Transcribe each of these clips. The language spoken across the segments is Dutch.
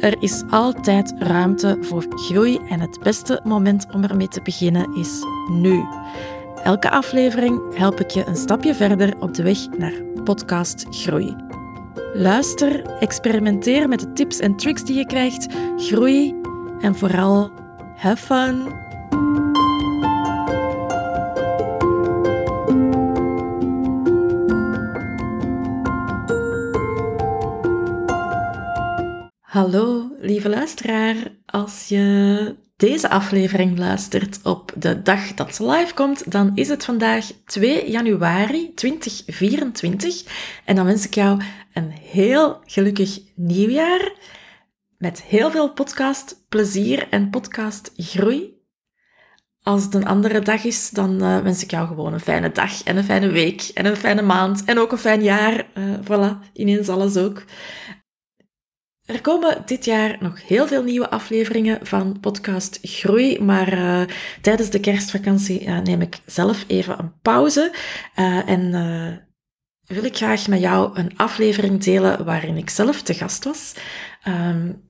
er is altijd ruimte voor groei en het beste moment om ermee te beginnen is nu. Elke aflevering help ik je een stapje verder op de weg naar podcast groei. Luister, experimenteer met de tips en tricks die je krijgt, groei en vooral have fun. Hallo, lieve luisteraar. Als je deze aflevering luistert op de dag dat ze live komt, dan is het vandaag 2 januari 2024. En dan wens ik jou een heel gelukkig nieuwjaar met heel veel podcastplezier en podcastgroei. Als het een andere dag is, dan uh, wens ik jou gewoon een fijne dag en een fijne week en een fijne maand en ook een fijn jaar. Uh, voilà, ineens alles ook. Er komen dit jaar nog heel veel nieuwe afleveringen van podcast Groei, maar uh, tijdens de kerstvakantie neem ik zelf even een pauze uh, en wil ik graag met jou een aflevering delen waarin ik zelf te gast was. Um,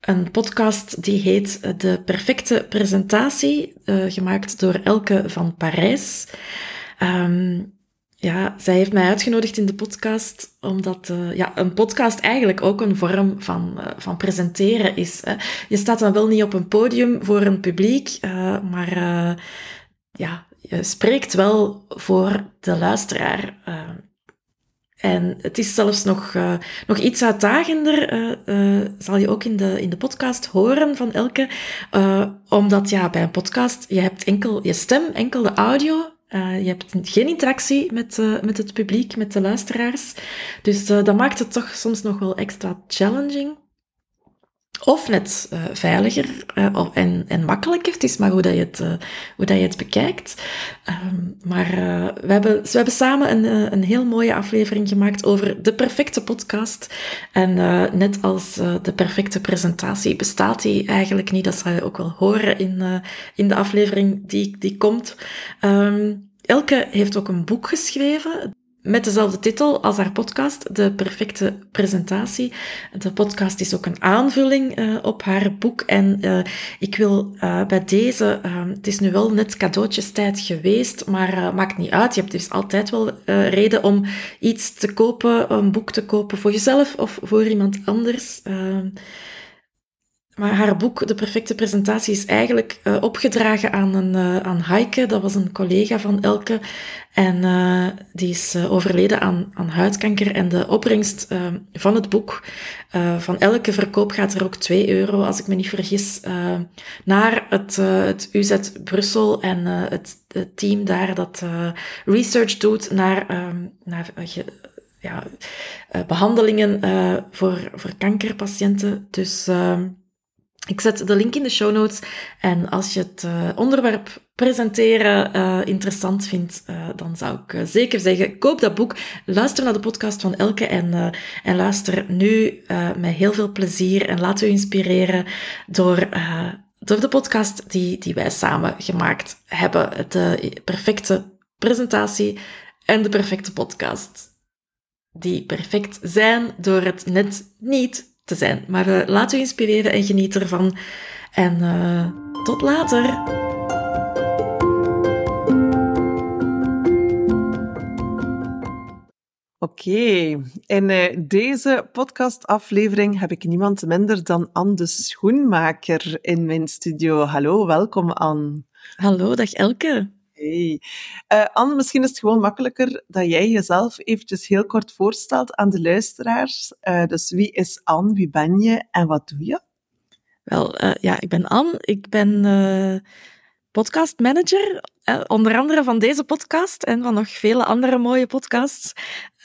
een podcast die heet De Perfecte Presentatie, gemaakt door Elke van Parijs. Um, ja, zij heeft mij uitgenodigd in de podcast, omdat uh, ja, een podcast eigenlijk ook een vorm van, uh, van presenteren is. Hè. Je staat dan wel niet op een podium voor een publiek, uh, maar ja, je spreekt wel voor de luisteraar. en het is zelfs nog, nog iets uitdagender, zal je ook in de, in de podcast horen van Elke. omdat ja, bij een podcast, je hebt enkel je stem, enkel de audio uh, je hebt geen interactie met, uh, met het publiek, met de luisteraars. Dus uh, dat maakt het toch soms nog wel extra challenging. Of net veiliger en, en makkelijker. Het is maar hoe, dat je, het, hoe dat je het bekijkt. Um, maar we, hebben, we hebben samen een, een heel mooie aflevering gemaakt over de perfecte podcast. En net als de perfecte presentatie bestaat die eigenlijk niet. Dat zal je ook wel horen in, in de aflevering die, die komt. Um, Elke heeft ook een boek geschreven met dezelfde titel als haar podcast, De Perfecte Presentatie. De podcast is ook een aanvulling uh, op haar boek. En uh, ik wil uh, bij deze, het is nu wel net cadeautjestijd geweest, maar maakt niet uit. Je hebt dus altijd wel reden om iets te kopen, een boek te kopen voor jezelf of voor iemand anders. Maar haar boek, De Perfecte Presentatie, is eigenlijk uh, opgedragen aan, een, uh, aan Heike. Dat was een collega van Elke. En uh, die is overleden aan, aan huidkanker. En de opbrengst van het boek, van elke verkoop gaat er ook 2 euro, als ik me niet vergis, naar het, het UZ Brussel en het, het, team daar dat research doet naar, ehm, naar ja, behandelingen voor, voor kankerpatiënten. Dus... Ik zet de link in de show notes. En als je het uh, onderwerp presenteren uh, interessant vindt, uh, dan zou ik zeker zeggen, koop dat boek. Luister naar de podcast van Elke en, en luister nu met heel veel plezier. En laat u inspireren door, door de podcast die, die wij samen gemaakt hebben. De perfecte presentatie en de perfecte podcast. Die perfect zijn door het net niet te zijn. Maar uh, laat u inspireren en geniet ervan. En uh, tot later! Oké, okay. in uh, deze podcastaflevering heb ik niemand minder dan Anne de Schoenmaker in mijn studio. Hallo, welkom Anne. Hallo, dag Elke. Hey. Uh, Anne, misschien is het gewoon makkelijker dat jij jezelf eventjes heel kort voorstelt aan de luisteraars. Uh, dus wie is Anne, wie ben je en wat doe je? Wel, uh, ja, ik ben Anne. Ik ben podcastmanager, onder andere van deze podcast en van nog vele andere mooie podcasts.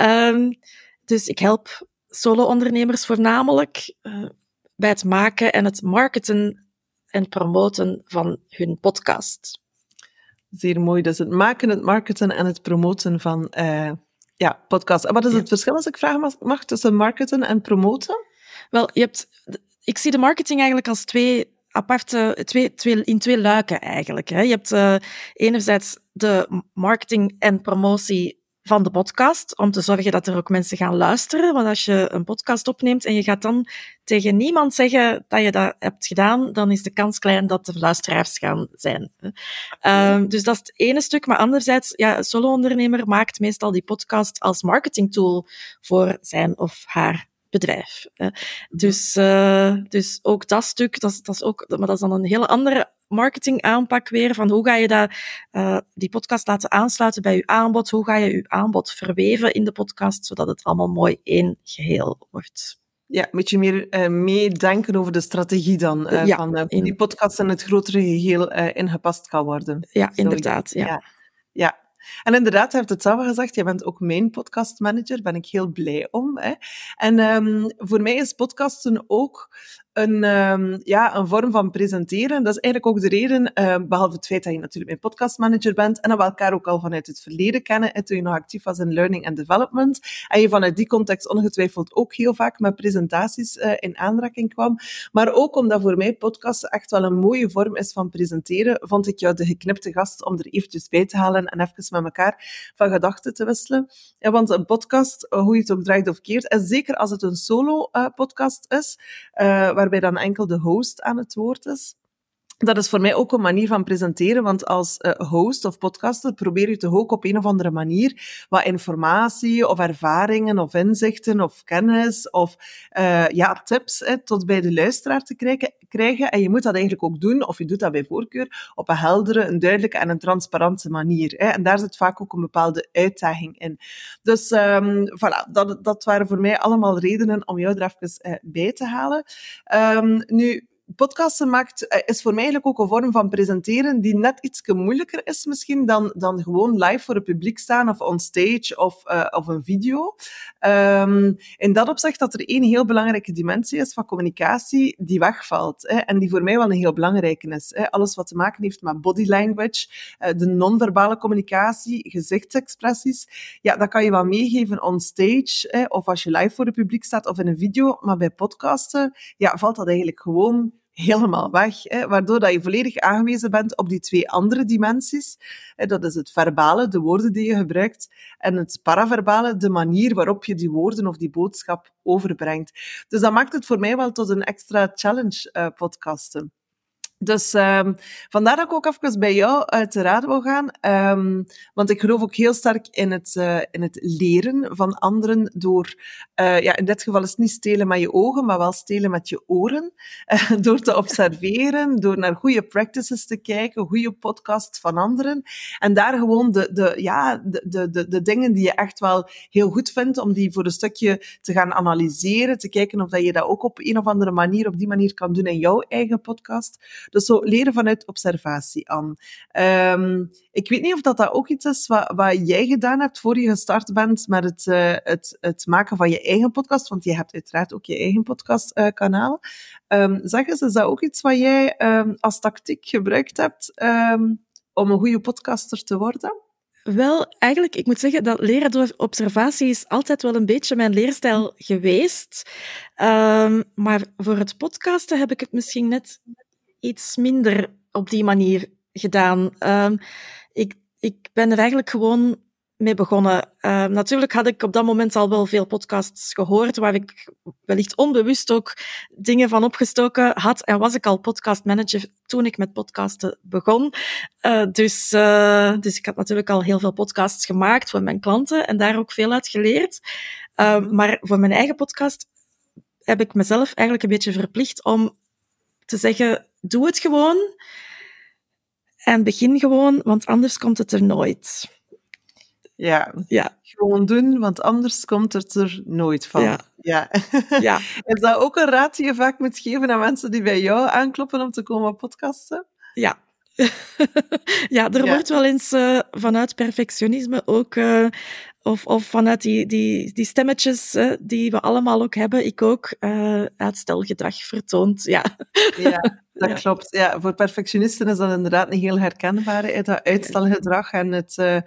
Um, dus ik help solo-ondernemers voornamelijk bij het maken en het marketen en promoten van hun podcast. Zeer mooi. Dus het maken, het marketen en het promoten van uh, ja, podcasts. En wat is het verschil, als ik vragen mag, tussen marketen en promoten? Wel, je hebt, ik zie de marketing eigenlijk als twee aparte, twee, twee, in twee luiken eigenlijk. Hè. Je hebt uh, enerzijds de marketing en promotie van de podcast, om te zorgen dat er ook mensen gaan luisteren. Want als je een podcast opneemt en je gaat dan tegen niemand zeggen dat je dat hebt gedaan, dan is de kans klein dat de luisteraars gaan zijn. Uh, dus dat is het ene stuk. Maar anderzijds, ja, een solo-ondernemer maakt meestal die podcast als marketingtool voor zijn of haar bedrijf. Mhm. Dus, uh, dus ook dat stuk, dat, dat is ook, maar dat is dan een hele andere marketing aanpak weer. Van hoe ga je dat, uh, die podcast laten aansluiten bij je aanbod? Hoe ga je je aanbod verweven in de podcast, zodat het allemaal mooi één geheel wordt? Ja, een beetje meer uh, meedenken over de strategie dan. Uh, ja, van in... die podcast in het grotere geheel ingepast kan worden. Ja, inderdaad. Ja. ja. ja. En inderdaad, hij heeft het zelf gezegd, jij bent ook mijn podcastmanager, ben ik heel blij om. Hè. En um, voor mij is podcasten ook een, um, ja, een vorm van presenteren. Dat is eigenlijk ook de reden, uh, behalve het feit dat je natuurlijk mijn podcastmanager bent en dat we elkaar ook al vanuit het verleden kennen, en toen je nog actief was in learning and development, en je vanuit die context ongetwijfeld ook heel vaak met presentaties uh, in aanraking kwam. Maar ook omdat voor mij podcasten echt wel een mooie vorm is van presenteren, vond ik jou de geknipte gast om er eventjes bij te halen en even met elkaar van gedachten te wisselen. Ja, want een podcast, hoe je het ook draait of keert, en zeker als het een solo-podcast uh, is, waarbij dan enkel de host aan het woord is. Dat is voor mij ook een manier van presenteren, want als uh, host of podcaster probeer je toch ook op een of andere manier wat informatie of ervaringen of inzichten of kennis of uh, ja, tips tot bij de luisteraar te krijgen, krijgen. En je moet dat eigenlijk ook doen, of je doet dat bij voorkeur, op een heldere, een duidelijke en een transparante manier. Hè. En daar zit vaak ook een bepaalde uitdaging in. Dus um, voilà, dat, dat waren voor mij allemaal redenen om jou er even uh, bij te halen. Um, nu, podcasten maakt, eh, is voor mij eigenlijk ook een vorm van presenteren die net iets moeilijker is misschien dan, dan gewoon live voor het publiek staan of on stage of, uh, of een video. Um, in dat opzicht dat er één heel belangrijke dimensie is van communicatie die wegvalt hè, en die voor mij wel een heel belangrijke is. Hè. Alles wat te maken heeft met body language, uh, de non-verbale communicatie, gezichtsexpressies, ja, dat kan je wel meegeven on stage hè, of als je live voor het publiek staat of in een video, maar bij podcasten ja, valt dat eigenlijk gewoon helemaal weg. Hè, waardoor dat je volledig aangewezen bent op die twee andere dimensies. Hè, dat is het verbale, de woorden die je gebruikt, en het paraverbale, de manier waarop je die woorden of die boodschap overbrengt. Dus dat maakt het voor mij wel tot een extra challenge uh, podcasten. Dus um, vandaar dat ik ook even bij jou uit wil gaan. Um, want ik geloof ook heel sterk in het, uh, in het leren van anderen door, uh, ja, in dit geval is het niet stelen met je ogen, maar wel stelen met je oren. Door te observeren, door naar goede practices te kijken, goede podcasts van anderen. En daar gewoon de, de, ja, de, de, de dingen die je echt wel heel goed vindt, om die voor een stukje te gaan analyseren, te kijken of dat je dat ook op een of andere manier, op die manier kan doen in jouw eigen podcast. Dus zo leren vanuit observatie aan. Um, ik weet niet of dat, dat ook iets is wat, wat jij gedaan hebt voor je gestart bent met het, uh, het, het maken van je eigen podcast, want je hebt uiteraard ook je eigen podcastkanaal. Uh, um, zeg eens, is dat ook iets wat jij um, als tactiek gebruikt hebt om een goede podcaster te worden? Wel, eigenlijk, ik moet zeggen dat leren door observatie is altijd wel een beetje mijn leerstijl geweest. Um, maar voor het podcasten heb ik het misschien net iets minder op die manier gedaan. Um, ik, ik ben er eigenlijk gewoon mee begonnen. Uh, natuurlijk had ik op dat moment al wel veel podcasts gehoord, waar ik wellicht onbewust ook dingen van opgestoken had. En was ik al podcastmanager toen ik met podcasten begon. Uh, dus, uh, dus ik had natuurlijk al heel veel podcasts gemaakt voor mijn klanten en daar ook veel uit geleerd. maar voor mijn eigen podcast heb ik mezelf eigenlijk een beetje verplicht om te zeggen, doe het gewoon en begin gewoon, want anders komt het er nooit. Ja, ja. gewoon doen, want anders komt het er nooit van. Ja. ja. ja. Is dat ook een raad die je vaak moet geven aan mensen die bij jou aankloppen om te komen podcasten? Ja, ja, er wordt wel eens uh, vanuit perfectionisme ook, uh, of, of vanuit die, die, die stemmetjes uh, die we allemaal ook hebben, ik ook, uitstelgedrag vertoond. Ja. ja. Dat klopt. Ja, voor perfectionisten is dat inderdaad niet heel herkenbaar, hè, dat uitstelgedrag en het uh,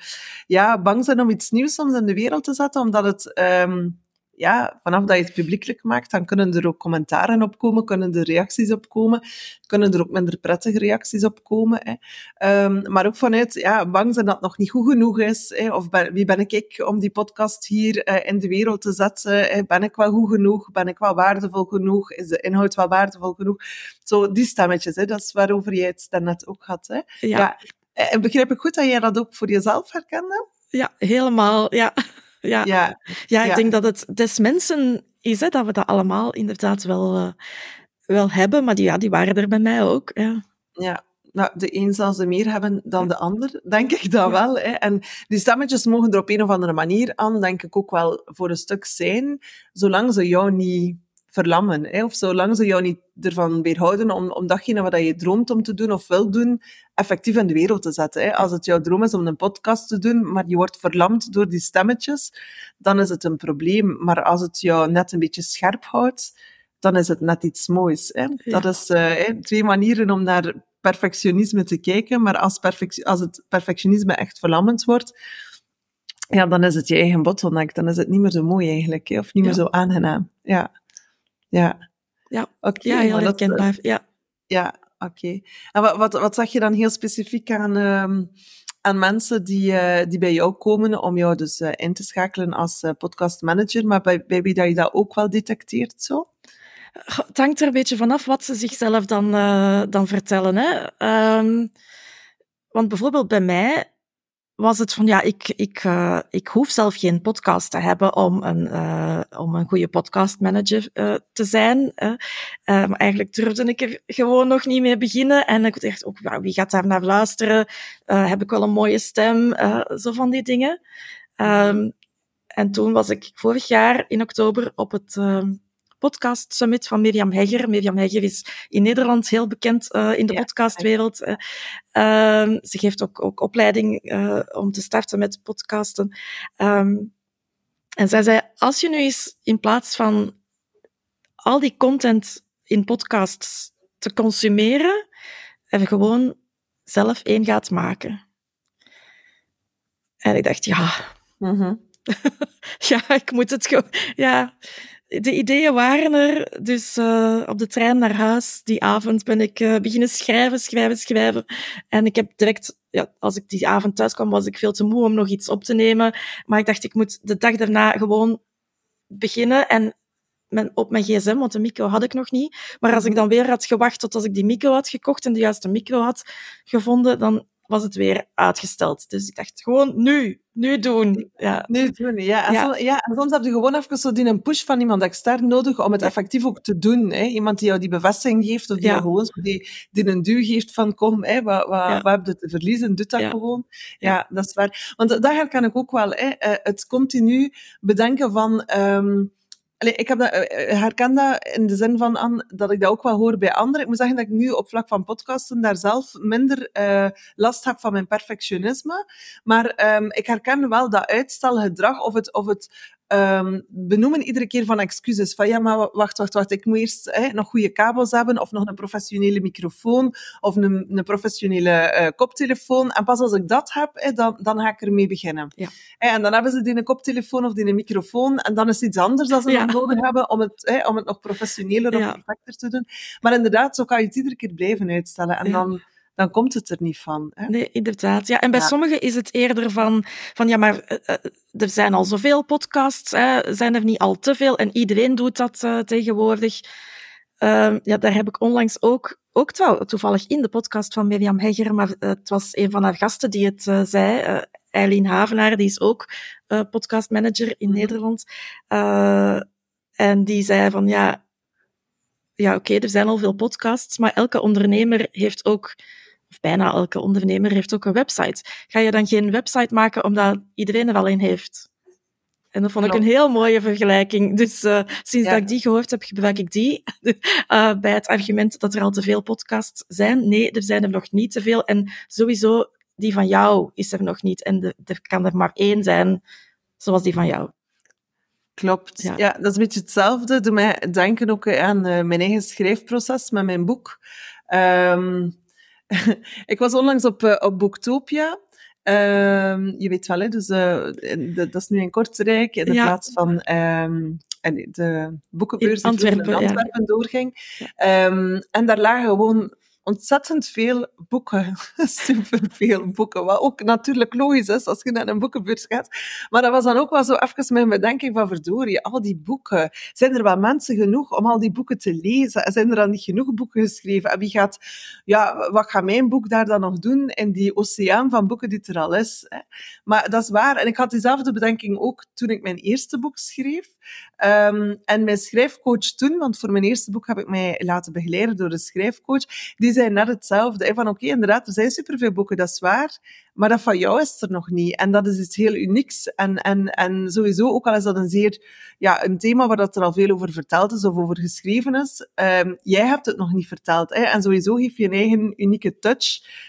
ja, bang zijn om iets nieuws soms in de wereld te zetten, omdat het... Um, ja, vanaf dat je het publiekelijk maakt, dan kunnen er ook commentaren op komen, kunnen er reacties op komen, kunnen er ook minder prettige reacties op komen. Hè. Um, maar ook vanuit ja, bang zijn dat het nog niet goed genoeg is. Hè. Of ben, wie ben ik om die podcast hier uh, in de wereld te zetten? Hè. Ben ik wel goed genoeg? Ben ik wel waardevol genoeg? Is de inhoud wel waardevol genoeg? Zo, die stemmetjes, hè, dat is waarover jij het daarnet ook had. Hè. Ja. ja. En eh, begrijp ik goed dat jij dat ook voor jezelf herkende? Ja, helemaal. Ja. Ja, ja, ja ik denk dat het des mensen is, hè, dat we dat allemaal inderdaad wel, uh, wel hebben, maar die, ja, die waren er bij mij ook. Ja, ja nou, de een zal ze meer hebben dan de ander, denk ik dat wel. Hè. En die stemmetjes mogen er op een of andere manier aan, denk ik, ook wel voor een stuk zijn, zolang ze jou niet verlammen. Hè? Of zolang ze jou niet ervan weerhouden om, om datgene wat je droomt om te doen of wil doen, effectief in de wereld te zetten. Hè? Als het jouw droom is om een podcast te doen, maar je wordt verlamd door die stemmetjes, dan is het een probleem. Maar als het jou net een beetje scherp houdt, dan is het net iets moois. Hè? Dat is uh, twee manieren om naar perfectionisme te kijken, maar als, perfect, als het perfectionisme echt verlammend wordt, ja, dan is het je eigen bottleneck. Dan is het niet meer zo mooi eigenlijk, hè? of niet meer zo aangenaam. Ja. Ja. Ja, oké. ja heel herkenbaar. Ja, ja oké. En wat, wat, wat zag je dan heel specifiek aan, um, aan mensen die, uh, die bij jou komen om jou dus uh, in te schakelen als uh, podcastmanager, maar bij, bij wie dat je dat ook wel detecteert zo? Het hangt er een beetje vanaf wat ze zichzelf dan, dan vertellen. Hè. Um, want bijvoorbeeld bij mij was het van ja, ik, ik, uh, ik hoef zelf geen podcast te hebben om een, uh, om een goede podcastmanager uh, te zijn. maar eigenlijk durfde ik er gewoon nog niet mee beginnen. En ik dacht ook, wie gaat daar naar luisteren? heb ik wel een mooie stem? zo van die dingen. Um, en toen was ik vorig jaar in oktober op het ehm, podcast summit van Mirjam Hegger. Mirjam Hegger is in Nederland heel bekend uh, in de podcastwereld. Uh, ze geeft ook, ook opleiding uh, om te starten met podcasten. Um, en zij zei, als je nu eens in plaats van al die content in podcasts te consumeren, even gewoon zelf één gaat maken. En ik dacht, ja, mm -hmm. ja, ik moet het gewoon, ja, de ideeën waren er. Dus uh, op de trein naar huis die avond ben ik uh, beginnen schrijven, schrijven, schrijven. En ik heb direct, ja, als ik die avond thuis kwam, was ik veel te moe om nog iets op te nemen. Maar ik dacht, ik moet de dag daarna gewoon beginnen en mijn, op mijn gsm, want de micro had ik nog niet. Maar als ik dan weer had gewacht tot als ik die micro had gekocht en de juiste micro had gevonden, dan was het weer uitgesteld. Dus ik dacht, gewoon nu, nu doen. Ja. Nu doen, ja. En, ja. Soms, ja. en soms heb je gewoon even zo die een push van iemand extern nodig om het effectief ook te doen. Hè. Iemand die jou die bevestiging geeft, of die jou gewoon die, die een duw geeft van kom, hè, wat, wat, wat heb je te verliezen, doe dat gewoon. Ja. dat is waar. Want daar kan ik ook wel hè, eh, het continu bedenken van... Um, ik heb dat, eh, eh, herken dat in de zin van dat ik dat ook wel hoor bij anderen. Ik moet zeggen dat ik nu op vlak van podcasten daar zelf minder uh, last heb van mijn perfectionisme. Maar um, ik herken wel dat uitstelgedrag of het, of het um, benoemen iedere keer van excuses. Van ja, maar wacht, wacht, wacht. Ik moet eerst hè, nog goede kabels hebben, of nog een professionele microfoon, of een, een professionele uh, koptelefoon. En pas als ik dat heb, hè, dan, dan ga ik ermee beginnen. Ja. En dan hebben ze die een koptelefoon of die een microfoon, en dan is het iets anders dat ze ja. nodig hebben om het, hè, om het nog professioneler of perfecter te doen. Maar inderdaad, zo kan je het iedere keer blijven uitstellen. En dan dan komt het er niet van. Hè? Nee, inderdaad. Ja, en bij sommigen is het eerder van, van ja, maar uh, er zijn al zoveel podcasts, hè, zijn er niet al te veel en iedereen doet dat uh, tegenwoordig. Uh, ja, daar heb ik onlangs ook, ook toevallig in de podcast van Mirjam Hegger, maar het was een van haar gasten die het zei, Eileen Havenaar, die is ook podcastmanager in mm Nederland. en die zei van ja, ja oké, okay, er zijn al veel podcasts, maar elke ondernemer heeft ook of bijna elke ondernemer heeft ook een website. Ga je dan geen website maken omdat iedereen er al een heeft? En dat vond ik een heel mooie vergelijking. Dus uh, sinds dat ik die gehoord heb, gebruik ik die uh, bij het argument dat er al te veel podcasts zijn. Nee, er zijn er nog niet te veel. En sowieso, die van jou is er nog niet. En de, er kan er maar één zijn, zoals die van jou. Klopt. Ja. ja. dat is een beetje hetzelfde. Doe mij denken ook aan uh, mijn eigen schrijfproces met mijn boek. Ehm, ik was onlangs op, uh, op Booktopia. Ehm, je weet wel, hè, dus, uh, dat is nu in Kortrijk, in de plaats van um, de boekenbeurs die Antwerpen, in Antwerpen ja. doorging. en daar lagen gewoon ontzettend veel boeken. Superveel boeken. Wat ook natuurlijk logisch is als je naar een boekenbeurs gaat. Maar dat was dan ook wel zo even mijn bedenking van verdorie, al die boeken. Zijn er wel mensen genoeg om al die boeken te lezen? Zijn er dan niet genoeg boeken geschreven? En wie gaat, ja, wat gaat mijn boek daar dan nog doen in die oceaan van boeken die er al is? Hè? Maar dat is waar. En ik had diezelfde bedenking ook toen ik mijn eerste boek schreef. Um, en mijn schrijfcoach toen, want voor mijn eerste boek heb ik mij laten begeleiden door een schrijfcoach, die zei net hetzelfde. Van oké, inderdaad, er zijn superveel boeken, dat is waar, maar dat van jou is er nog niet. En dat is iets heel unieks. En, en, en sowieso, ook al is dat een zeer, ja, een thema waar dat er al veel over verteld is of over geschreven is, um, jij hebt het nog niet verteld. Hè? En sowieso geef je een eigen unieke touch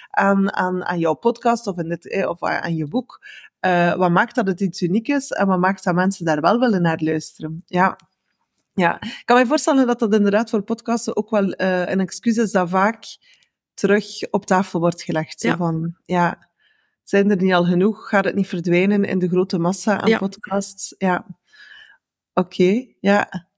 aan, aan, aan jouw podcast of, in dit, of aan je boek. Uh, wat maakt dat het iets uniek is en wat maakt dat mensen daar wel willen naar luisteren? Ja. Ja, ik kan me voorstellen dat dat inderdaad voor podcasten ook wel uh, een excuus is dat vaak terug op tafel wordt gelegd. Ja. Van, ja, zijn er niet al genoeg? Gaat het niet verdwijnen in de grote massa aan podcasts? Ja. Oké, okay, ja.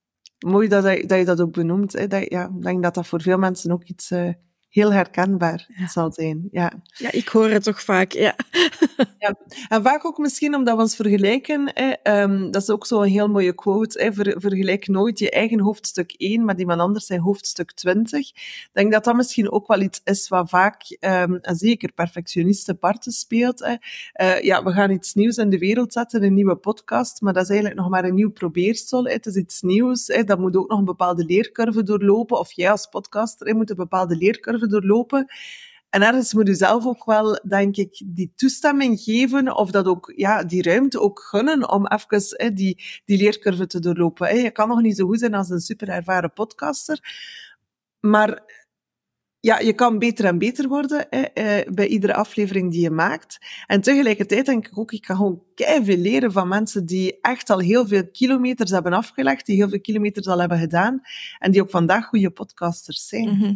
Mooi dat, je, dat je dat ook benoemt. Hè. Dat, ja, ik denk dat dat voor veel mensen ook iets uh, heel herkenbaar ja. zal zijn. Ja. ja, ik hoor het toch vaak, ja. ja. En vaak ook misschien omdat we ons vergelijken, um, dat is ook zo'n heel mooie quote, ver, vergelijk nooit je eigen hoofdstuk 1 met iemand anders zijn hoofdstuk 20. Ik denk dat dat misschien ook wel iets is wat vaak, um, en zeker perfectionisten parten speelt. Uh, ja, we gaan iets nieuws in de wereld zetten, een nieuwe podcast, maar dat is eigenlijk nog maar een nieuw probeersel. Het is iets nieuws, dat moet ook nog een bepaalde leercurve doorlopen, of jij als podcaster moet een bepaalde leercurve doorlopen. En ergens moet je zelf ook wel, denk ik, die toestemming geven of dat ook, ja, die ruimte ook gunnen om even hè, die, die leercurve te doorlopen. Hè. Je kan nog niet zo goed zijn als een super ervaren podcaster, maar ja, je kan beter en beter worden hè, eh, bij iedere aflevering die je maakt. En tegelijkertijd denk ik ook, ik kan gewoon veel leren van mensen die echt al heel veel kilometers hebben afgelegd, die heel veel kilometers al hebben gedaan en die ook vandaag goede podcasters zijn. Mhm.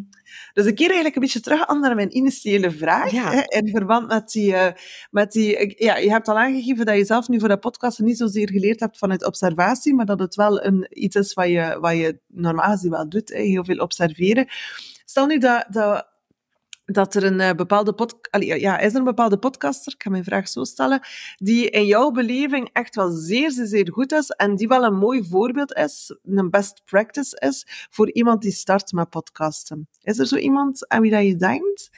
Dus ik keer eigenlijk een beetje terug aan naar mijn initiële vraag, hè, in verband met die, uh, met die ja, je hebt al aangegeven dat je zelf nu voor dat podcasten niet zozeer geleerd hebt vanuit observatie, maar dat het wel een, iets is wat je, wat je normaal gezien wel doet, hè, heel veel observeren. Stel nu dat, dat, dat er een uh, bepaalde podcast... Ja, is er een bepaalde podcaster, ik ga mijn vraag zo stellen, die in jouw beleving echt wel zeer, zeer, goed is en die wel een mooi voorbeeld is, een best practice is, voor iemand die start met podcasten. Is er zo iemand aan wie dat je denkt?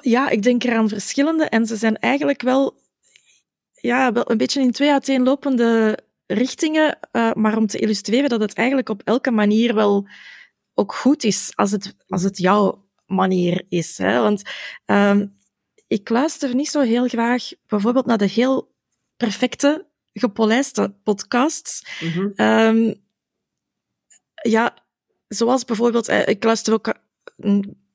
Ja, ik denk eraan verschillende en ze zijn eigenlijk wel, ja, wel een beetje in twee uiteenlopende richtingen, uh, maar om te illustreren dat het eigenlijk op elke manier wel ook goed is als het, als het jouw manier is. Hè? Want um, ik luister niet zo heel graag bijvoorbeeld naar de heel perfecte, gepolijste podcasts. Mm -hmm. ja, zoals bijvoorbeeld, eh, ik luister ook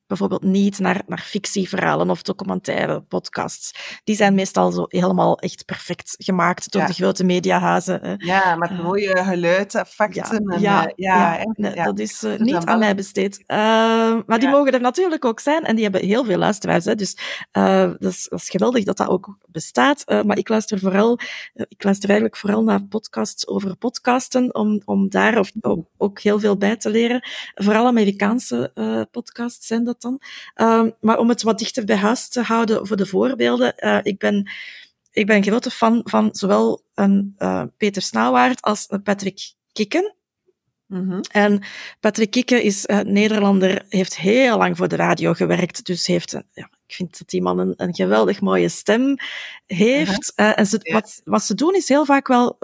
bijvoorbeeld niet naar, naar fictieverhalen of documentaire podcasts. Die zijn meestal zo helemaal echt perfect gemaakt door de grote mediahuizen. Hè. Ja, met uh, mooie geluideffecten. Ja, en, ja, uh, ja, dat is uh, niet aan mij besteed. maar die mogen er natuurlijk ook zijn en die hebben heel veel luisteraars. Hè. Dus dat is, dat, is, geweldig dat dat ook bestaat. maar ik luister vooral, ik luister eigenlijk vooral naar podcasts over podcasten, om, om daar of, ook heel veel bij te leren. Vooral Amerikaanse podcasts zijn dat dan. Um, maar om het wat dichter bij huis te houden voor de voorbeelden. Uh, ik ben ik ben een grote fan van zowel een uh, Peter Snauwaard als een Patrick Kikken. Mm -hmm. En Patrick Kikken is uh, Nederlander, heeft heel lang voor de radio gewerkt, dus heeft een, ja, ik vind dat die man een, een geweldig mooie stem heeft. Uh, en ze, wat, wat ze doen is heel vaak wel...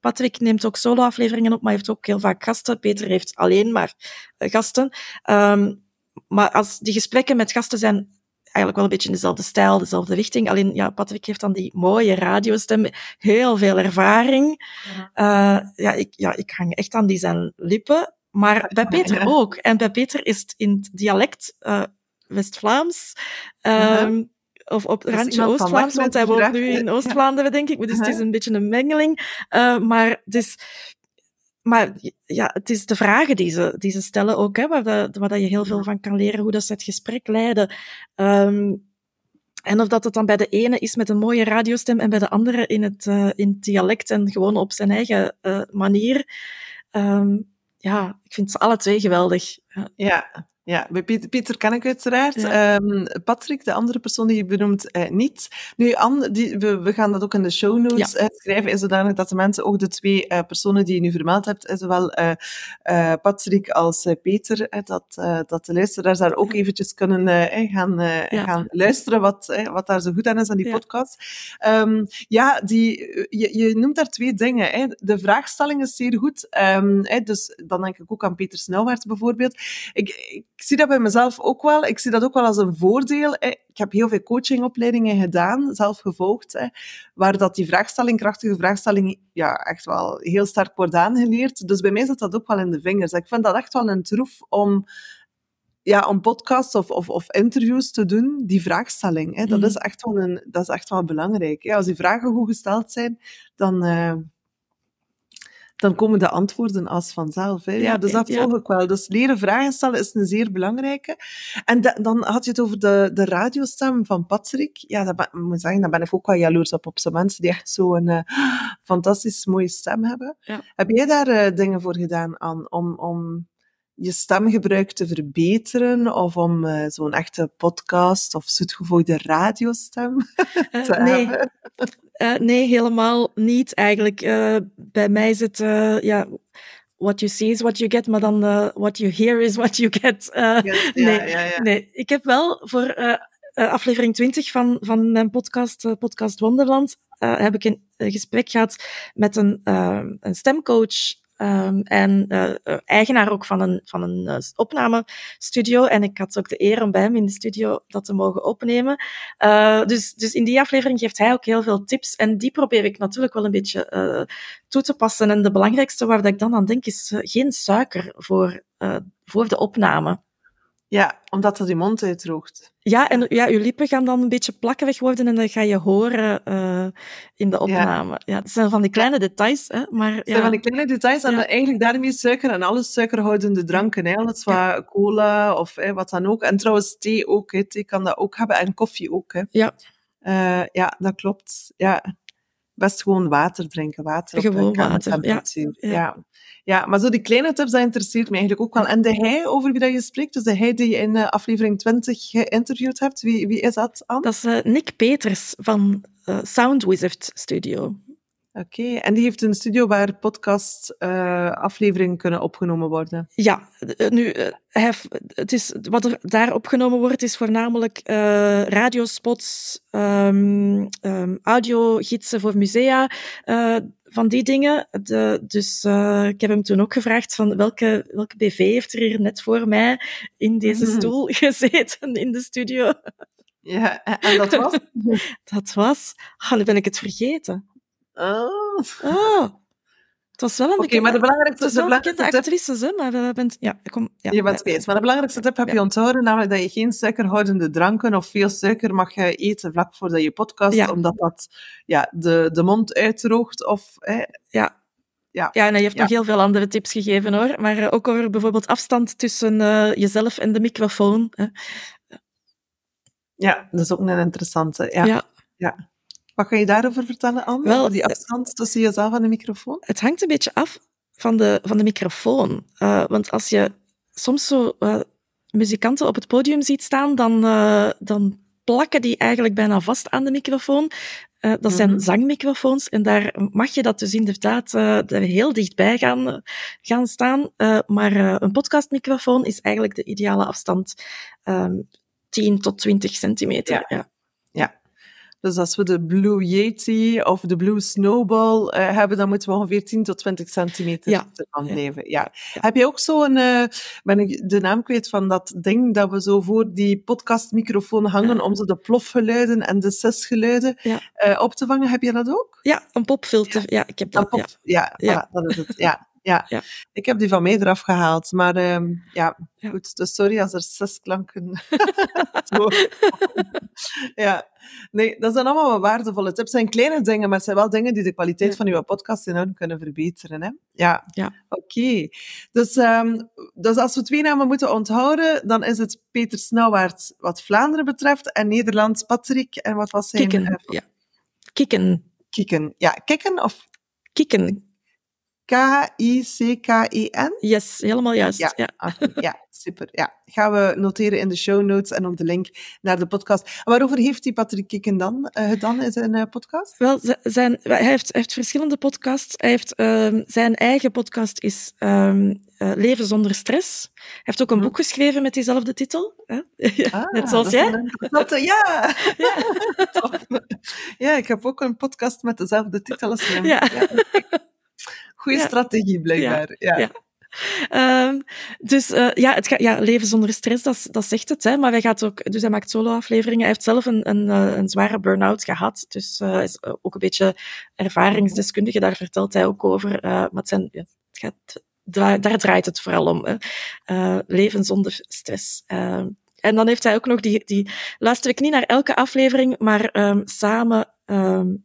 Patrick neemt ook solo-afleveringen op, maar heeft ook heel vaak gasten. Peter heeft alleen maar gasten. Um, maar als die gesprekken met gasten zijn eigenlijk wel een beetje in dezelfde stijl, dezelfde richting. Alleen, ja, Patrick heeft dan die mooie radiostem, heel veel ervaring. Ja, uh, ja, ik, ja, ik hang echt aan die zijn lippen. Maar bij Peter ook. En bij Peter is het in het dialect uh, West-Vlaams. Um, uh -huh. Of op het randje Oost-Vlaams, want hij woont nu in Oost-Vlaanderen, denk ik. Dus het is een beetje een mengeling. Uh, maar dus maar ja, het is de vragen die ze, die ze stellen ook, hè, waar, dat, waar dat je heel veel van kan leren, hoe dat ze het gesprek leiden. Ehm, en of dat het dan bij de ene is met een mooie radiostem en bij de andere in het, uh, in het dialect en gewoon op zijn eigen uh, manier. Um, ja, ik vind ze alle twee geweldig. Ja, ja, bij Pieter, Pieter ken ik uiteraard. Ja. Um, Patrick, de andere persoon die je benoemt, eh, niet. Nu, Anne, die, we, we, gaan dat ook in de show notes ja. schrijven, is zodanig dat de mensen ook de twee uh, personen die je nu vermeld hebt, zowel Patrick als Peter, dat, dat de luisteraars daar ook eventjes kunnen gaan, ja. gaan luisteren wat, wat daar zo goed aan is aan die podcast. Um, ja, die, je, je noemt daar twee dingen. Hè. De vraagstelling is zeer goed. Um, dus dan denk ik ook aan Peter Snelwaard bijvoorbeeld. Ik zie dat bij mezelf ook wel. Ik zie dat ook wel als een voordeel. Ik heb heel veel coachingopleidingen gedaan, zelf gevolgd, waar dat die vraagstelling, krachtige vraagstelling, ja, echt wel heel sterk wordt aangeleerd. Dus bij mij zit dat ook wel in de vingers. Ik vind dat echt wel een troef om ja, om podcasts of, of, of, interviews te doen, die vraagstelling. Hè, dat, mm. is echt wel een, dat is echt wel belangrijk. Hè. Als die vragen goed gesteld zijn, dan, uh, dan komen de antwoorden als vanzelf. Hè. Ja, dus dat volg ik wel. Dus leren vragen stellen is een zeer belangrijke. En dan had je het over de, de radiostem van Patrick. Ja, dat ben, moet zeggen, daar ben ik ook wel jaloers op, op zo'n mensen die echt zo'n uh, fantastisch mooie stem hebben. Heb jij daar uh, dingen voor gedaan, aan om, om je stemgebruik te verbeteren of om uh, zo'n echte podcast of zoetgevoegde radiostem te nee. hebben? Uh, nee, helemaal niet eigenlijk. Bij mij is het, ja, what you see is what you get, maar dan what you hear is what you get. Yes, nee, ja, ja, ja. nee, ik heb wel voor aflevering 20 van, van mijn podcast, Podcast Wonderland, heb ik een, een gesprek gehad met een, een stemcoach Um, en uh, eigenaar ook van een, van een uh, opnamestudio. En ik had ook de eer om bij hem in de studio dat te mogen opnemen. Uh, dus, dus in die aflevering geeft hij ook heel veel tips. En die probeer ik natuurlijk wel een beetje toe te passen. En de belangrijkste waar ik dan aan denk is geen suiker voor, voor de opname. Ja, omdat dat je mond uitdroogt. Ja, en ja, je lippen gaan dan een beetje plakkerig worden en dat ga je horen uh, in de opname. Ja. ja, het zijn van die kleine details, hè, maar... Het zijn ja. van die kleine details en eigenlijk daarmee suiker en alles suikerhoudende dranken. Hè. Alles wat cola of hè, wat dan ook. En trouwens thee ook, hè. thee kan dat ook hebben en koffie ook. Hè. Ja. Uh, ja, dat klopt. Ja, best gewoon water drinken. Water gewoon water, ja. ja. Ja, maar zo die kleine tips, dat interesseert me eigenlijk ook wel. En de hij over wie dat je spreekt, dus de hij die je in uh, aflevering 20 geïnterviewd hebt, wie, wie is dat, Anne? Dat is uh, Nick Peters van uh, Sound Wizard Studio. Oké, okay. en die heeft een studio waar podcast-afleveringen kunnen opgenomen worden? Ja, nu, hij, het is, wat er daar opgenomen wordt, is voornamelijk radiospots, um, um, audiogidsen voor musea, van die dingen. De, dus ik heb hem toen ook gevraagd van welke, welke BV heeft er hier net voor mij in deze mm. stoel gezeten in de studio. Ja, en dat was? dat was... Oh, nu ben ik het vergeten. Oh. oh. Het was wel een okay, maar de belangrijkste, het was de wel bekende actrices, hè, maar we bent, ja, kom, ja, je bent. Maar de belangrijkste tip heb je onthouden, namelijk dat je geen suikerhoudende dranken of veel suiker mag eten vlak voordat je podcast, ja. omdat dat ja, de, de mond uitdroogt of... Hè, ja. Ja, ja en heeft ja. nog heel veel andere tips gegeven hoor. Maar uh, ook over bijvoorbeeld afstand tussen uh, jezelf en de microfoon. Hè. Ja, dat is ook een interessante. Ja. ja. ja. Wat kan je daarover vertellen, Anne? Wel, die afstand tussen jezelf en de microfoon? Het hangt een beetje af van de, van de microfoon. Uh, want als je soms zo uh, muzikanten op het podium ziet staan, dan, uh, dan plakken die eigenlijk bijna vast aan de microfoon. Dat zijn mm-hmm. zangmicrofoons en daar mag je dat dus inderdaad heel dichtbij gaan, gaan staan. Maar een podcastmicrofoon is eigenlijk de ideale afstand. Um, 10 tot 20 centimeter. Ja. Dus als we de Blue Yeti of de Blue Snowball uh, hebben, dan moeten we ongeveer 10 tot 20 centimeter ja. ervan blijven. Ja. ja. Heb je ook zo'n, uh, ben ik de naam kwijt van dat ding dat we zo voor die podcastmicrofoon hangen ja. om zo de plofgeluiden en de sesgeluiden uh, op te vangen? Heb je dat ook? Ja, een popfilter. Ja, ik heb dat. Pop, ja, voilà, dat is het. Ja. Ja, Ja. ik heb die van mij eraf gehaald. Maar ehm, ja, Ja. goed. Dus sorry als er zes klanken. Ja, nee, dat zijn allemaal wel waardevolle tips. Het zijn kleine dingen, maar het zijn wel dingen die de kwaliteit Ja. van uw podcast enorm kunnen verbeteren. Hè? Ja, Ja. oké. Dus, ehm, dus als we twee namen moeten onthouden, dan is het Peter Snauwaard wat Vlaanderen betreft en Nederland Patrick. En wat was zijn... Kikken. eh, Ja. Kikken. Kikken. Ja, Kikken of Kikken. K-I-C-K-E-N? Yes, helemaal juist. Ja. Ja. Oké, ja, super. Ja. Gaan we noteren in de show notes en op de link naar de podcast. En waarover heeft die Patrick Kikken dan eh, gedaan in zijn eh, podcast? Wel, zijn, hij, heeft, heeft verschillende podcasts. Hij heeft, ehm, zijn eigen podcast is ehm, eh, Leven zonder stress. Hij heeft ook een Mhm. boek geschreven met diezelfde titel. Hè? Ah, Net zoals jij. Ja. Ja, ik heb ook een podcast met dezelfde titel als hem. Ja. Goeie Ja. strategie, blijkbaar. Ja. Ehm, dus eh, ja, het gaat, ja, leven zonder stress, dat, dat zegt het. Hè, maar hij, gaat ook, dus hij maakt solo-afleveringen. Hij heeft zelf een, een, eh, een zware burn-out gehad. Dus hij is ook een beetje ervaringsdeskundige. Daar vertelt hij ook over. eh, maar het zijn, het gaat, daar, draait het vooral om. Hè. Leven zonder stress. Ehm, en dan heeft hij ook nog die, die... Luister ik niet naar elke aflevering, maar ehm, samen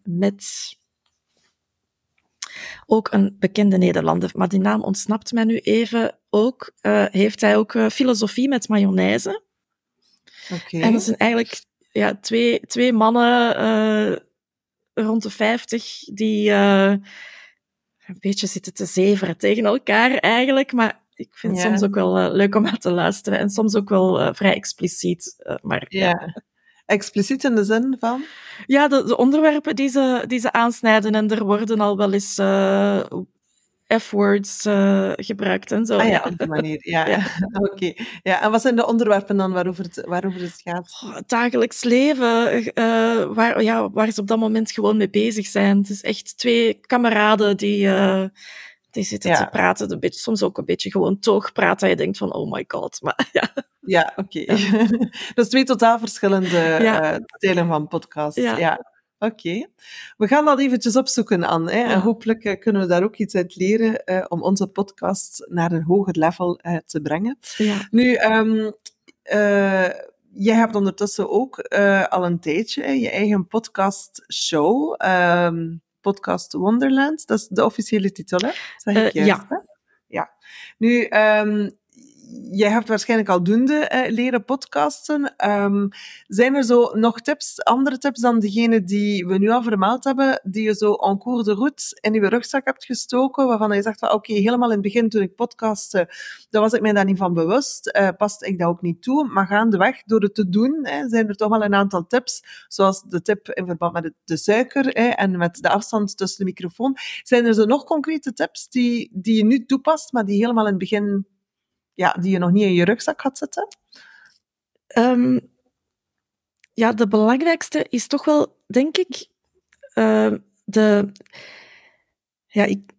met ook een bekende Nederlander, maar die naam ontsnapt mij nu even ook, eh, heeft hij ook eh, filosofie met mayonaise. Oké. En dat zijn eigenlijk ja, twee, twee mannen eh, rond de 50 die een beetje zitten te zeveren tegen elkaar eigenlijk, maar ik vind het soms ook wel leuk om naar te luisteren en soms ook wel vrij expliciet. maar Ja. Expliciet in de zin van? Ja, de, de onderwerpen die ze, die ze aansnijden en er worden al wel eens eh, F-words eh, gebruikt en zo. Ah ja, op die manier. Ja, Ja. oké. Ja, en wat zijn de onderwerpen dan waarover het, waarover het gaat? Oh, het dagelijks leven, eh, waar, ja, waar ze op dat moment gewoon mee bezig zijn. Het is echt twee kameraden die, die zitten Ja. te praten. Een beetje, soms ook een beetje gewoon toogpraat. Dat je denkt van, oh my god. Maar ja, Ja, oké. dus twee totaal verschillende Ja. eh, stijlen van podcast. Ja. Ja. Oké. We gaan dat eventjes opzoeken, Anne. Hè? En Ja. hopelijk eh, kunnen we daar ook iets uit leren eh, om onze podcast naar een hoger level te brengen. ja. Nu, eh, jij hebt ondertussen ook al een tijdje hè, je eigen podcast-show, ehm, Podcast Wonderland. Dat is de officiële titel, hè? Zeg ik Eh, juist, ja. hè? Ja. Nu, ehm, jij hebt waarschijnlijk al doende eh, leren podcasten. Ehm, zijn er zo nog tips, andere tips dan degene die we nu al vermeld hebben, die je zo en cours de route in je rugzak hebt gestoken, waarvan je zegt van oké, helemaal in het begin toen ik podcastte, daar was ik mij daar niet van bewust, paste ik dat ook niet toe, maar gaandeweg, door het te doen, zijn er toch wel een aantal tips, zoals de tip in verband met de, suiker en met de afstand tussen de microfoon. Zijn er zo nog concrete tips die, die je nu toepast, maar die helemaal in het begin ja, die je nog niet in je rugzak had zitten? Ehm, ja, de belangrijkste is toch wel, denk ik, ehm, de... Ja, ik,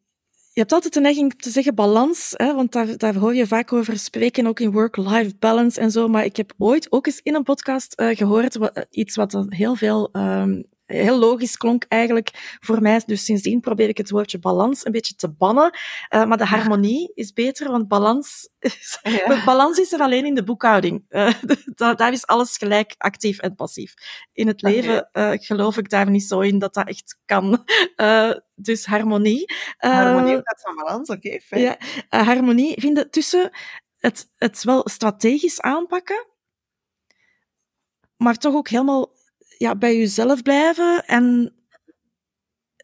je hebt altijd de neiging te zeggen balans, hè, want daar, daar hoor je vaak over spreken, ook in work-life balance en zo. Maar ik heb ooit ook eens in een podcast eh, gehoord, iets wat heel veel... ehm, heel logisch klonk eigenlijk voor mij. Dus sindsdien probeer ik het woordje balans een beetje te bannen. Eh, maar de harmonie is beter, want balans is, Ja. Balans is er alleen in de boekhouding. Eh, da- daar is alles gelijk actief en passief. In het leven eh, geloof ik daar niet zo in dat dat echt kan. Dus harmonie. Harmonie gaat van balans, oké, fijn. ja, harmonie vinden tussen het, het wel strategisch aanpakken, maar toch ook helemaal ja, bij jezelf blijven en,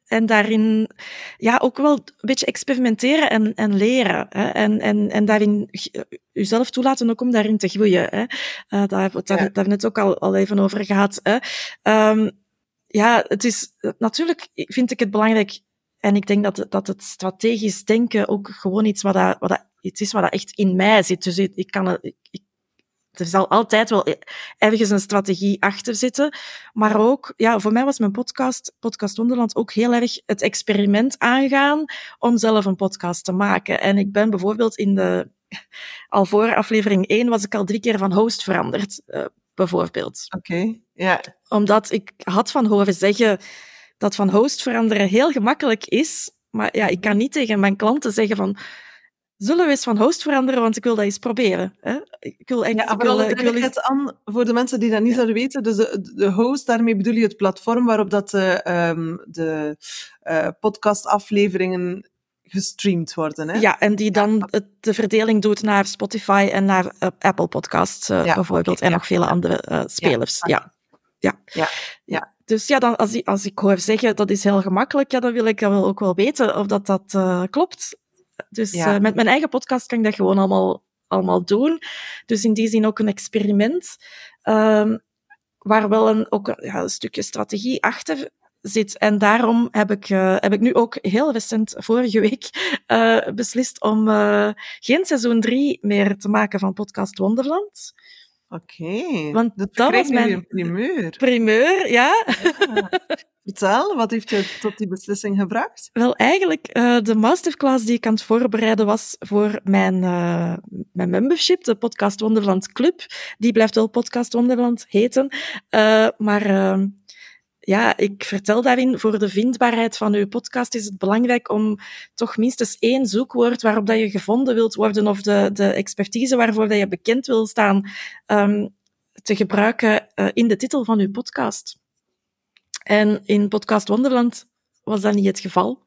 en daarin ja, ook wel een beetje experimenteren en, en leren. Hè? En, en, en daarin g- jezelf toelaten ook om daarin te groeien. Hè? Eh, daar hebben we het daar, Ja. daar net ook al, al even over gehad. Hè? Ehm, ja, het is natuurlijk vind ik het belangrijk en ik denk dat, dat het strategisch denken ook gewoon iets wat, dat, wat dat, iets is wat dat echt in mij zit. Dus ik, ik kan het, ik- er zal altijd wel ergens een strategie achter zitten. Maar ook, ja, voor mij was mijn podcast, Podcast Wonderland, ook heel erg het experiment aangaan om zelf een podcast te maken. En ik ben bijvoorbeeld in de, al voor aflevering 1 was ik al drie keer van host veranderd, eh, bijvoorbeeld Oké, ja. omdat ik had van horen zeggen dat van host veranderen heel gemakkelijk is, Maar ja, ik kan niet tegen mijn klanten zeggen van zullen we eens van host veranderen, want ik wil dat eens proberen. Hè? Ik wil echt, Ja, ik wil, vooral ik wil eens- aan, voor de mensen die dat niet zouden weten, dus de, de host, daarmee bedoel je het platform waarop dat de, ehm, de eh, podcastafleveringen gestreamd worden. Hè? Ja, en die dan het- de verdeling doet naar Spotify en naar eh, Apple Podcasts eh, Ja, bijvoorbeeld. en ja, nog vele andere eh, spelers. Ja. Ja. Ja. Dus ja, dan, als, ik, als ik hoor zeggen dat is heel gemakkelijk, ja, dan wil ik wel ook wel weten of dat, dat eh, klopt. Dus Ja. eh, met mijn eigen podcast kan ik dat gewoon allemaal, allemaal doen. Dus in die zin ook een experiment. ehm, waar wel een, ook een, ja, een stukje strategie achter zit. En daarom heb ik, eh, heb ik nu ook heel recent, vorige week, eh, beslist om geen seizoen 3 meer te maken van Podcast Wonderland. Oké. Want dat dat was nu mijn- primeur. Primeur, ja. Vertel, wat heeft je tot die beslissing gebracht? Wel, eigenlijk, eh, de masterclass die ik aan het voorbereiden was voor mijn, eh, mijn membership, de Podcast Wonderland Club. Die blijft wel Podcast Wonderland heten. Eh, maar eh, ja, ik vertel daarin, voor de vindbaarheid van uw podcast is het belangrijk om toch minstens één zoekwoord waarop dat je gevonden wilt worden of de, de expertise waarvoor dat je bekend wil staan, ehm, te gebruiken eh, in de titel van uw podcast. En in Podcast Wonderland was dat niet het geval.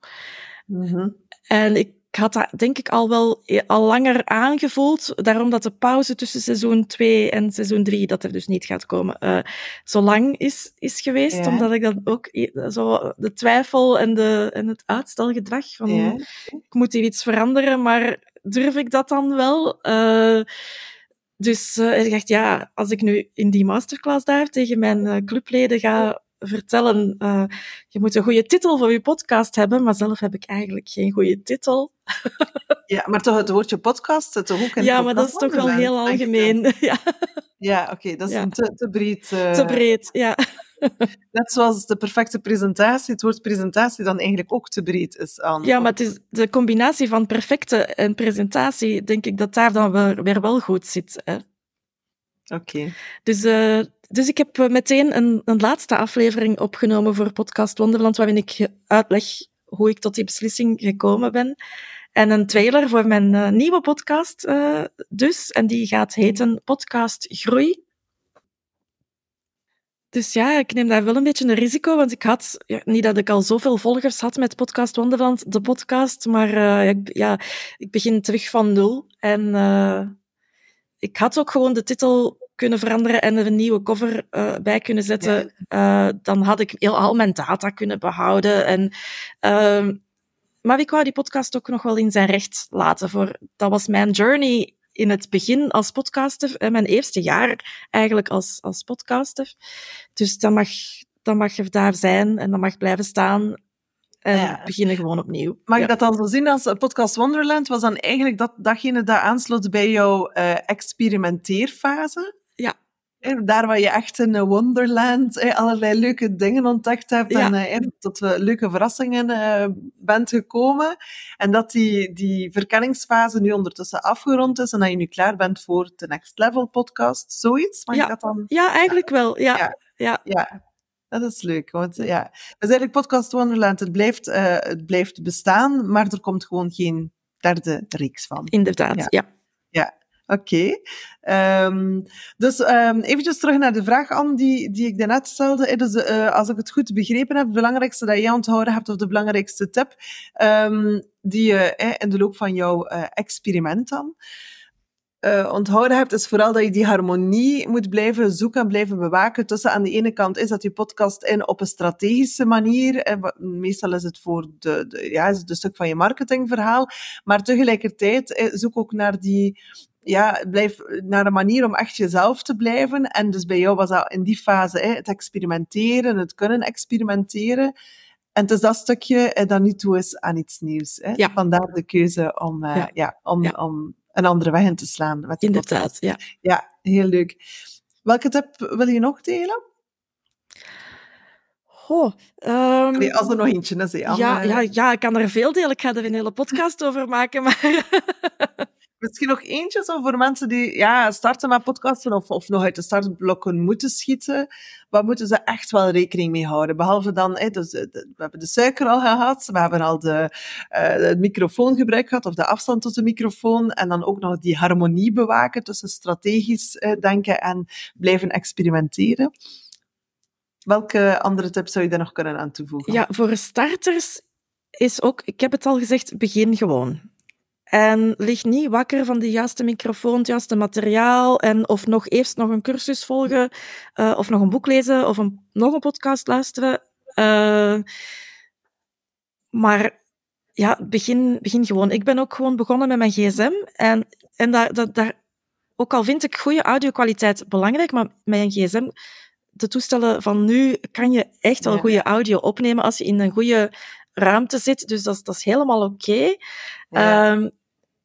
Mhm. En ik had dat denk ik al wel e- al langer aangevoeld, daarom dat de pauze tussen seizoen 2 en seizoen 3, dat er dus niet gaat komen, eh, zo lang is, is geweest. Ja. Omdat ik dan ook i- zo de twijfel en, de, en het uitstelgedrag van Ja. ik moet hier iets veranderen, maar durf ik dat dan wel? Eh, dus eh, ik dacht, ja, als ik nu in die masterclass daar tegen mijn eh, clubleden ga vertellen, eh, je moet een goede titel voor je podcast hebben, maar zelf heb ik eigenlijk geen goede titel. Ja, maar toch het woordje podcast zit toch ook in ja, maar dat is toch wel heel algemeen. Ja, Ja, oké, dat is Ja. een te, te breed. eh, te breed. Ja. Net zoals de perfecte presentatie, het woord presentatie dan eigenlijk ook te breed is aan. ja, maar het is de combinatie van perfecte en presentatie, denk ik dat daar dan weer, weer wel goed zit. Oké. Dus, eh, dus ik heb eh, meteen een, een laatste aflevering opgenomen voor Podcast Wonderland, waarin ik uitleg hoe ik tot die beslissing gekomen ben. En een trailer voor mijn eh, nieuwe podcast eh, dus. En die gaat heten Podcast Groei. Dus ja, ik neem daar wel een beetje een risico, want ik had, niet dat ik al zoveel volgers had met Podcast Wonderland, de podcast, maar eh, ik, ja, ik begin terug van nul. En ik had ook gewoon de titel kunnen veranderen en er een nieuwe cover eh, bij kunnen zetten. Eh, dan had ik heel, al mijn data kunnen behouden. En, ehm, maar ik wou die podcast ook nog wel in zijn recht laten. Voor, dat was mijn journey in het begin als podcaster. eh, mijn eerste jaar eigenlijk als, als podcaster. Dus dat mag, dat mag er daar zijn en dat mag blijven staan. En Ja. beginnen gewoon opnieuw. Mag Ja. ik dat dan zo zien als podcast Wonderland was dan eigenlijk dat, datgene dat aansloot bij jouw experimenteerfase? Ja. Eh, Daar waar je echt in Wonderland eh, allerlei leuke dingen ontdekt hebt Ja. en eh, tot we leuke verrassingen eh, bent gekomen. En dat die, die verkenningsfase nu ondertussen afgerond is en dat je nu klaar bent voor de Next Level podcast. Zoiets? Mag Ja. ik dat dan? Ja, eigenlijk wel. Ja, Ja. ja. Ja, dat is leuk. Want ja, dus eigenlijk Podcast Wonderland, het blijft, eh, het blijft bestaan, maar er komt gewoon geen derde reeks van. inderdaad. Ja. ja. Oké. Ehm, dus um, eventjes terug naar de vraag, Anne, die, die ik daarnet stelde. Dus, eh, als ik het goed begrepen heb, het belangrijkste dat jij onthouden hebt, of de belangrijkste tip, ehm, die je in de loop van jouw eh, experiment dan eh, onthouden hebt, is vooral dat je die harmonie moet blijven zoeken en blijven bewaken. Tussen aan de ene kant is dat je podcast in op een strategische manier. En meestal is het voor de, de, ja, is het stuk van je marketingverhaal. Maar tegelijkertijd zoek ook naar die ja, blijf naar een manier om echt jezelf te blijven. En dus bij jou was dat in die fase hè, het experimenteren, het kunnen experimenteren. En het is dat stukje eh, dat nu toe is aan iets nieuws. Hè. Ja. Vandaar de keuze om, eh, Ja. ja. om, Ja. om een andere weg in te slaan. Met. Inderdaad, ja. Ja, heel leuk. Welke tip wil je nog delen? Oh, ehm, Nee, als er nog eentje is. hè, ja, ja, ja, ik kan er veel delen. Ik ga er een hele podcast over maken. Maar Misschien nog eentje zo voor mensen die ja, starten met podcasten of, of nog uit de startblokken moeten schieten. Wat moeten ze echt wel rekening mee houden? Behalve dan, dus, we hebben de suiker al gehad, we hebben al de, uh, het microfoongebruik gehad, of de afstand tot de microfoon, en dan ook nog die harmonie bewaken tussen strategisch uh, denken en blijven experimenteren. Welke andere tips zou je daar nog kunnen aan toevoegen? Ja, voor starters is ook, ik heb het al gezegd, begin gewoon. En lig niet wakker van de juiste microfoon, het juiste materiaal. En of nog eerst nog een cursus volgen, uh, of nog een boek lezen, of een, nog een podcast luisteren. Uh, maar ja, begin, begin gewoon. Ik ben ook gewoon begonnen met mijn gsm. En, en daar, daar, daar, ook al vind ik goede audio-kwaliteit belangrijk, maar met een gsm, de toestellen van nu, kan je echt wel goede audio opnemen als je in een goede ruimte zit. Dus dat, dat is helemaal oké. Okay. Ja. Um,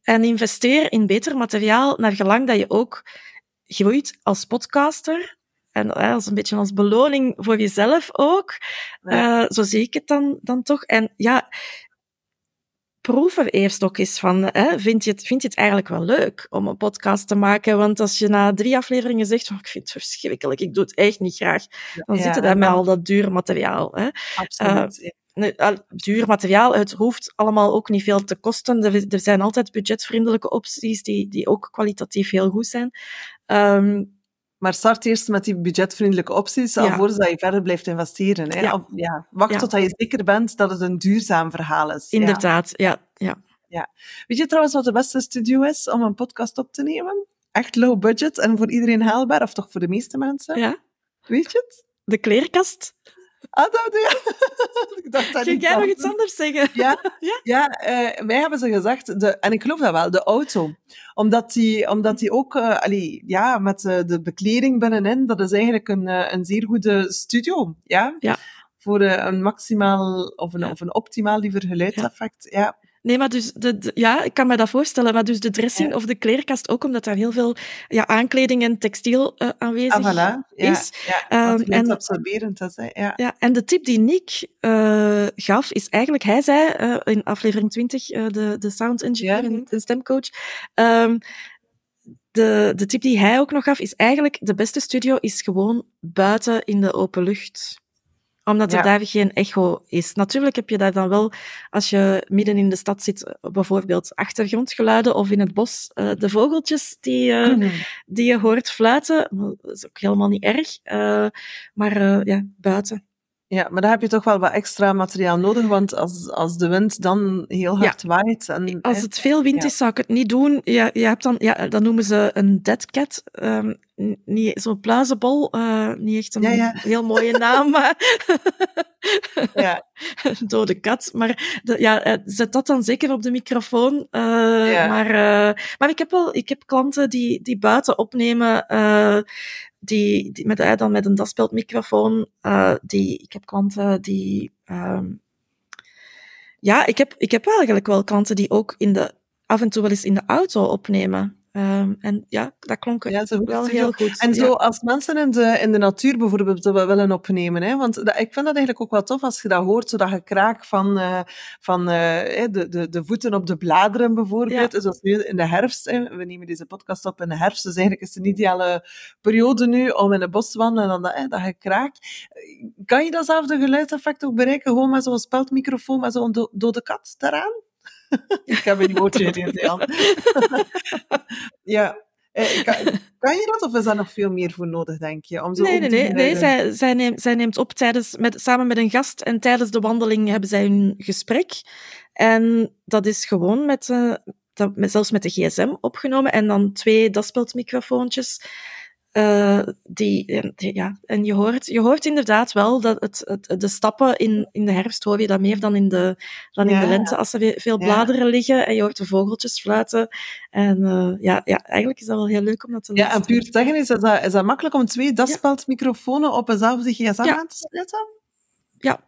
en investeer in beter materiaal, naar gelang dat je ook groeit als podcaster. En als een beetje als beloning voor jezelf ook. Ja. Uh, zo zie ik het dan, dan toch. En ja, proef er eerst ook eens van, hè, vind, je het, vind je het eigenlijk wel leuk om een podcast te maken? Want als je na drie afleveringen zegt, oh, ik vind het verschrikkelijk, ik doe het echt niet graag, dan ja, zit er daar met al dat duur materiaal. Hè. Absoluut. Uh, duur materiaal. Het hoeft allemaal ook niet veel te kosten. Er, zijn altijd budgetvriendelijke opties die, die ook kwalitatief heel goed zijn. Um, maar start eerst met die budgetvriendelijke opties, ja. alvorens dat je verder blijft investeren. Hè? Ja. ja. Wacht ja. totdat je zeker bent dat het een duurzaam verhaal is. Inderdaad, ja. ja. ja. Weet je trouwens wat de beste studio is om een podcast op te nemen? Echt low budget en voor iedereen haalbaar, of toch voor de meeste mensen? Ja. Weet je het? De kleerkast. Ah, dat, ja. ik dacht dat Ging jij nog iets anders zeggen? Ja, ja? ja uh, mij hebben ze gezegd, de, en ik geloof dat wel, de auto. Omdat die, omdat die ook, uh, allee, ja, met uh, de bekleding binnenin, dat is eigenlijk een, een zeer goede studio. Ja. ja. Voor een maximaal, of een, of een optimaal liever geluidseffect. Ja. Nee, maar dus, de, de, ja, ik kan me dat voorstellen. Maar dus de dressing ja. of de kleerkast ook, omdat daar heel veel ja, aankleding en textiel uh, aanwezig ah, voilà. ja, is. Ja, um, en absorberend is. Ja. Ja, en de tip die Nick uh, gaf, is eigenlijk, hij zei uh, in aflevering 20, de, de sound engineer en de stemcoach, um, de, de tip die hij ook nog gaf, is eigenlijk, de beste studio is gewoon buiten in de open lucht omdat er ja. daar geen echo is. Natuurlijk heb je daar dan wel, als je midden in de stad zit, bijvoorbeeld achtergrondgeluiden of in het bos, uh, de vogeltjes die, uh, mm. die je hoort fluiten. Dat is ook helemaal niet erg. Uh, maar ja, buiten. Ja, maar dan heb je toch wel wat extra materiaal nodig, want als, als de wind dan heel hard ja. waait... En, als het veel wind ja. is, zou ik het niet doen. Ja, je hebt dan, ja, dat noemen ze een dead cat. Um, niet zo'n pluizenbol, uh, niet echt een ja, heel mooie naam, maar... ja. Dode kat. Maar de, ja, zet dat dan zeker op de microfoon. Uh, maar, maar ik heb wel ik heb klanten die, die buiten opnemen die, die met, uh, dan met een daspeldmicrofoon, uh, die, ik heb klanten die, um, ja, ik heb, ik heb eigenlijk wel klanten die ook in de, af en toe wel eens in de auto opnemen. Um, en ja, dat klonk ja, zo wel heel goed. En ja. zo als mensen in de, in de natuur bijvoorbeeld willen opnemen, hè, want dat, ik vind dat eigenlijk ook wel tof als je dat hoort, zodat je kraak van, uh, van uh, de, de, de voeten op de bladeren bijvoorbeeld, ja. zoals nu in de herfst, hè, we nemen deze podcast op in de herfst, dus eigenlijk is het een ideale periode nu om in het bos te wandelen en dan dat, hè, dat je kraak. Kan je datzelfde geluidseffect ook bereiken, gewoon met zo'n speldmicrofoon, met zo'n do dode kat daaraan? ik heb in de hand. ja. Kan, kan, je dat of is daar nog veel meer voor nodig, denk je? Om zo nee, nee, nee. nee zij, zij, neemt, zij neemt op tijdens, met, samen met een gast en tijdens de wandeling hebben zij een gesprek. En dat is gewoon met, uh, dat, met, zelfs met de gsm opgenomen en dan twee daspeldmicrofoontjes. Uh, die, die, ja, en je hoort, je hoort inderdaad wel dat het, het, de stappen in, in de herfst hoor je dat meer dan in de, dan in de lente als er veel bladeren ja. liggen en je hoort de vogeltjes fluiten. En uh, ja, ja, eigenlijk is dat wel heel leuk om dat te Ja, en puur zeggen, is dat, is dat makkelijk om twee daspeldmicrofoons op eenzelfde gsm aan te zetten? Ja.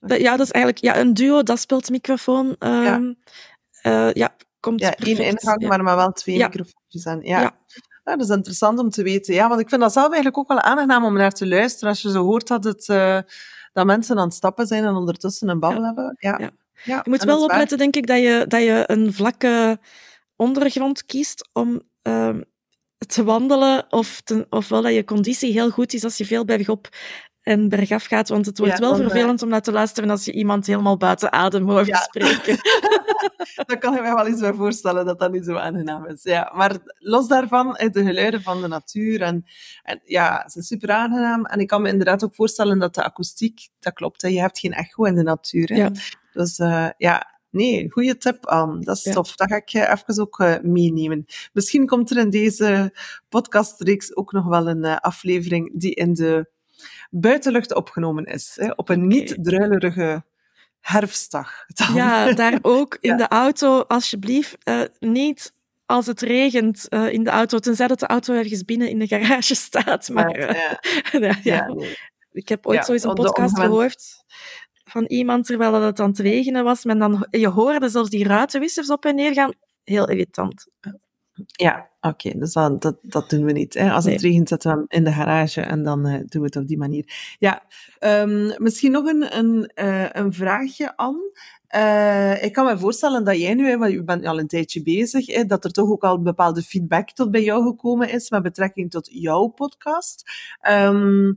ja, dat is eigenlijk ja, een duo daspeldmicrofoon. Um, ja. Uh, ja, komt ja, één ingang, maar, maar wel twee microfoontjes aan. ja. Ja, dat is interessant om te weten. Ja, want ik vind dat zelf eigenlijk ook wel aangenaam om naar te luisteren. Als je zo hoort dat, het, uh, dat mensen aan het stappen zijn en ondertussen een babbel ja. hebben. Ja. ja. ja. Je moet wel opletten, denk ik, dat je, dat je een vlakke ondergrond kiest om ehm, te wandelen, of te, ofwel dat je conditie heel goed is als je veel bergop en bergaf gaat, want het wordt Ja, wel dan, eh, vervelend om naar te luisteren als je iemand helemaal buiten adem hoort Ja. spreken. Daar kan ik me wel eens bij voorstellen dat dat niet zo aangenaam is. Ja, maar los daarvan, eh, de geluiden van de natuur. En, en ja, ze is super aangenaam. En ik kan me inderdaad ook voorstellen dat de akoestiek, dat klopt, hè, je hebt geen echo in de natuur. Hè. Ja. Dus eh, ja, nee, goede tip, Anne. Dat is Ja. tof. Dat ga ik even ook meenemen. Misschien komt er in deze podcastreeks ook nog wel een aflevering die in de buitenlucht opgenomen is. Hè, op een niet druilerige herfstdag. Dan. Ja, daar ook in Ja. de auto, alsjeblieft, eh, niet als het regent eh, in de auto, tenzij dat de auto ergens binnen in de garage staat. Maar Ja, eh, ja, ja, ja, nee. ik heb ooit Ja, zo eens een podcast gehoord van iemand terwijl het aan het regenen was. Men dan, je hoorde zelfs die ruitenwissers op en neer gaan. Heel irritant. Ja, oké, dus dat, dat, dat doen we niet. Hè. Als het Nee. regent, zetten we hem in de garage en dan eh, doen we het op die manier. Ja, ehm, misschien nog een, een, eh, een vraagje, Anne. Eh, ik kan me voorstellen dat jij nu, hè, want je bent al een tijdje bezig, hè, dat er toch ook al bepaalde feedback tot bij jou gekomen is met betrekking tot jouw podcast. Ehm,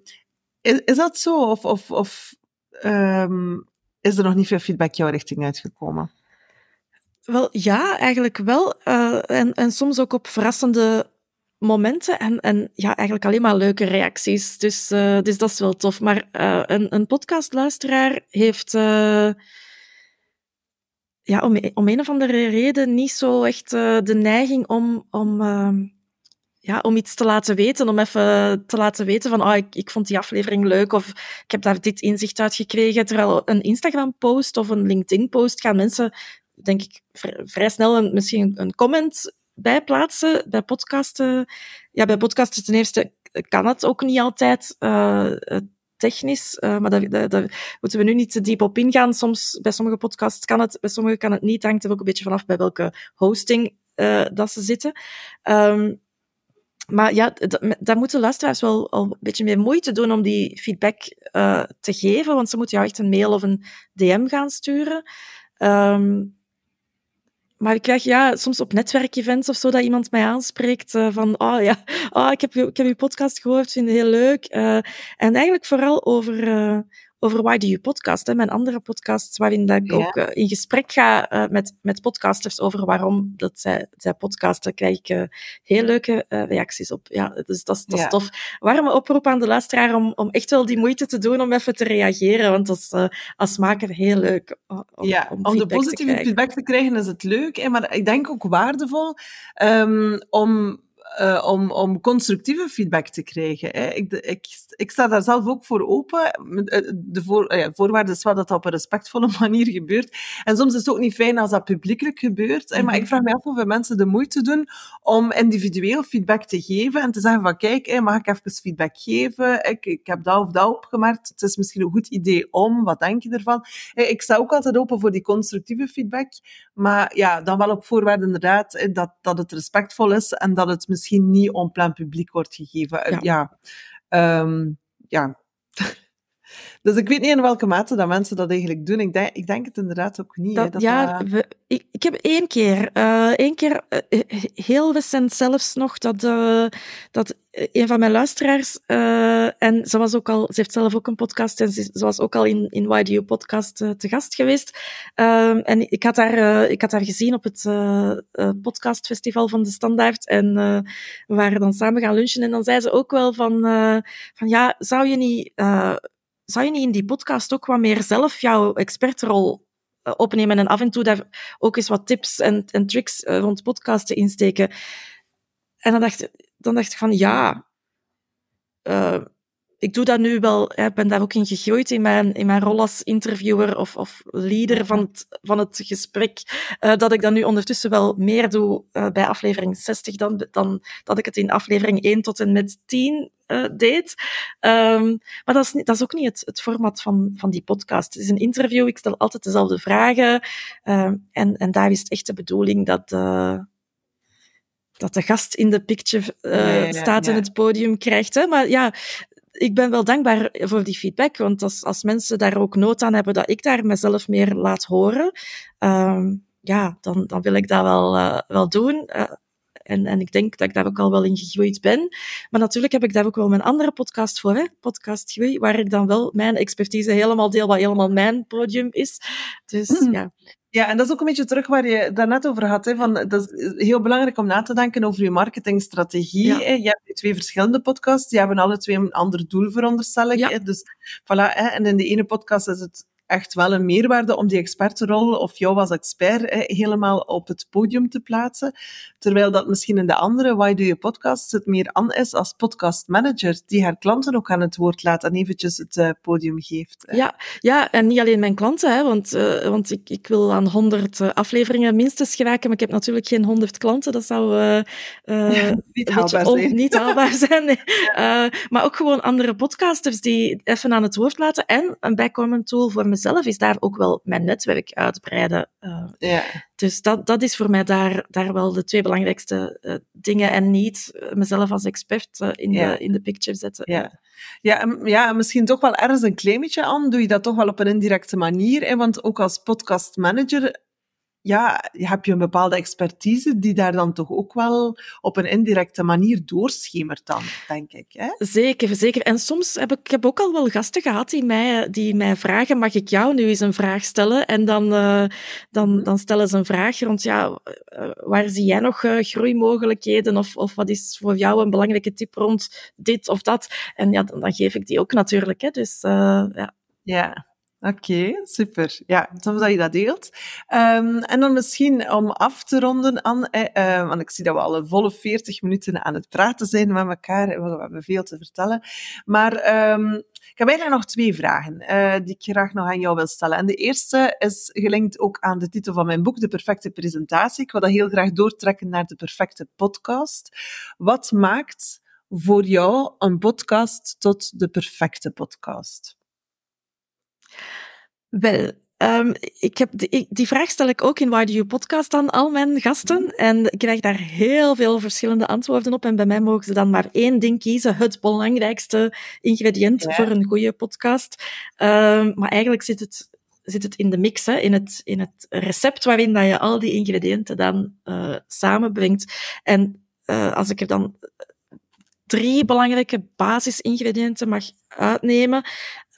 is, is dat zo? Of, of, of ehm, is er nog niet veel feedback jouw richting uitgekomen? Wel, ja, eigenlijk wel. Eh, en, en soms ook op verrassende momenten. En, en ja, eigenlijk alleen maar leuke reacties. Dus, eh, dus dat is wel tof. Maar eh, een, een podcastluisteraar heeft... ja, om, om een of andere reden niet zo echt de neiging om, om, ja, om iets te laten weten. Om even te laten weten van, oh, ik, ik vond die aflevering leuk of ik heb daar dit inzicht uit gekregen. Terwijl een Instagram-post of een LinkedIn-post gaan mensen, denk ik, vri- vrij snel een, misschien een comment bij plaatsen. Bij podcasten, ja, bij podcasten ten eerste kan het ook niet altijd eh, eh, technisch, eh, maar daar, moeten we nu niet te diep op ingaan. Soms, bij sommige podcasts kan het, bij sommige kan het niet. Hangt er ook een beetje vanaf bij welke hosting dat ze zitten. Ehm, maar ja, daar moeten luisteraars wel al een beetje meer moeite doen om die feedback te geven, want ze moeten jou echt een mail of een DM gaan sturen. Ehm, maar ik krijg ja, soms op netwerkevents of zo dat iemand mij aanspreekt eh, van oh ja, oh, ik, heb, ik heb je podcast gehoord, vind het heel leuk. Eh, en eigenlijk vooral over, eh, over Why Do You Podcast, hè, mijn andere podcast, waarin dat ik Ja. ook eh, in gesprek ga eh, met, met podcasters over waarom dat zij, zij podcasten, krijg ik eh, heel leuke reacties op. Ja, dus dat, is- dat is tof. Warme oproep aan de luisteraar om, om echt wel die moeite te doen om even te reageren, want dat is als maker heel leuk om, ja, om, om, de positieve feedback te krijgen is het leuk, hè, maar ik denk ook waardevol ehm, om, eh, om, om constructieve feedback te krijgen. Hè. Ik, de- ik, ik sta daar zelf ook voor open. Eh, De voor, eh, ja, voorwaarde is wel dat dat op een respectvolle manier gebeurt. En soms is het ook niet fijn als dat publiekelijk gebeurt. Hè, maar Mhm. ik vraag me af of mensen de moeite doen om individueel feedback te geven en te zeggen van kijk, hè, mag ik even feedback geven? Ik, ik heb dat of dat opgemerkt. Het is misschien een goed idee om. Wat denk je ervan? Hè, Ik sta ook altijd open voor die constructieve feedback. Maar ja, dan wel op voorwaarde inderdaad hè, dat, dat het respectvol is en dat het misschien niet on plein publiek wordt gegeven. Eh, Ja. Ja. Ehm, ja. Dus ik weet niet in welke mate dat mensen dat eigenlijk doen. Ik denk, ik denk het inderdaad ook niet. hè, Dat, ja, dat- we, ik, ik heb één keer, eh, één keer, eh, heel recent zelfs nog, dat, eh, dat een van mijn luisteraars, eh, en ze was ook al, ze heeft zelf ook een podcast en ze, ze was ook al in, in Why Do You podcast eh, te gast geweest. En ik had, haar, eh, ik had haar gezien op het eh, eh, podcastfestival van de Standaard en eh, we waren dan samen gaan lunchen en dan zei ze ook wel van, eh, van ja, zou je niet... zou je niet in die podcast ook wat meer zelf jouw expertrol eh, opnemen en af en toe daar ook eens wat tips en, en tricks eh, rond podcasten insteken? En dan dacht, dan dacht ik van ja, eh, ik doe dat nu wel, ik ben daar ook in gegroeid in mijn, in mijn rol als interviewer of, of leader van het, van het gesprek, eh, dat ik dat nu ondertussen wel meer doe eh, bij aflevering 60 dan, dan dat ik het in aflevering 1 tot en met 10 eh, deed. Ehm, maar dat is, niet, dat is ook niet het, het format van, van die podcast. Het is een interview, ik stel altijd dezelfde vragen. ehm, en, en daar is het echt de bedoeling dat, dat de gast in de picture Ja, ja, ja, staat en het podium krijgt. Hè? Maar ja, ik ben wel dankbaar voor die feedback, want als, als mensen daar ook nood aan hebben dat ik daar mezelf meer laat horen, ehm, ja, dan, dan wil ik dat wel, uh, wel doen. Uh, en, en ik denk dat ik daar ook al wel in gegroeid ben. Maar natuurlijk heb ik daar ook wel mijn andere podcast voor, hè? Podcast Groei, waar ik dan wel mijn expertise helemaal deel, wat helemaal mijn podium is. Dus mm. ja. Ja, en dat is ook een beetje terug waar je daarnet over had. Hè, van, dat is heel belangrijk om na te denken over je marketingstrategie. Ja. Hè. Je hebt twee verschillende podcasts, die hebben alle twee een ander doel, veronderstel ik. Ja. Hè. Dus, voilà, hè. En in de ene podcast is het echt wel een meerwaarde om die expertrol of jou als expert helemaal op het podium te plaatsen. Terwijl dat misschien in de andere Why Do You Podcast het meer aan is als podcastmanager, die haar klanten ook aan het woord laat en eventjes het uh, podium geeft. Ja, ja, en niet alleen mijn klanten, hè, want, uh, want ik, ik wil aan 100 uh, afleveringen minstens geraken, maar ik heb natuurlijk geen 100 klanten. Dat zou niet, haalbaar zijn. niet haalbaar zijn. Nee. maar ook gewoon andere podcasters die even aan het woord laten en een bijkomend tool voor mezelf is daar ook wel mijn netwerk uitbreiden. Uh, ja. Dus dat, dat is voor mij daar, daar wel de twee belangrijkste uh, dingen en niet uh, mezelf als expert in, ja. de, in de picture zetten. Ja. Ja, en, ja, misschien toch wel ergens een claimetje aan. Doe je dat toch wel op een indirecte manier? Hè? Want ook als podcastmanager ja, heb je een bepaalde expertise die daar dan toch ook wel op een indirecte manier doorschemert dan, denk ik. Hè? Zeker, zeker. En soms heb ik, ik heb ook al wel gasten gehad die mij, die mij vragen, mag ik jou nu eens een vraag stellen? En dan, uh, dan, mhm. dan stellen ze een vraag rond, ja, uh, waar zie jij nog uh, groeimogelijkheden? Of, of wat is voor jou een belangrijke tip rond dit of dat? En ja, dan, dan geef ik die ook natuurlijk. Hè. Dus ja. Ja, Oké, super. Ja, tof dat je dat deelt. Um, en dan misschien om af te ronden, aan, eh, uh, want ik zie dat we al een volle 40 minuten aan het praten zijn met elkaar. We hebben veel te vertellen. Maar um, ik heb eigenlijk nog twee vragen uh, die ik graag nog aan jou wil stellen. En de eerste is gelinkt ook aan de titel van mijn boek, De Perfecte Presentatie. Ik wil dat heel graag doortrekken naar de perfecte podcast. Wat maakt voor jou een podcast tot de perfecte podcast? Wel, um, ik heb die, die, vraag stel ik ook in Why Do You Podcast aan al mijn gasten. En ik krijg daar heel veel verschillende antwoorden op. En bij mij mogen ze dan maar één ding kiezen. Het belangrijkste ingrediënt ja. voor een goede podcast. Um, maar eigenlijk zit het, zit het in de mix, hè, in, het, in het recept waarin dat je al die ingrediënten dan uh, samenbrengt. En uh, als ik er dan drie belangrijke basisingrediënten mag uitnemen.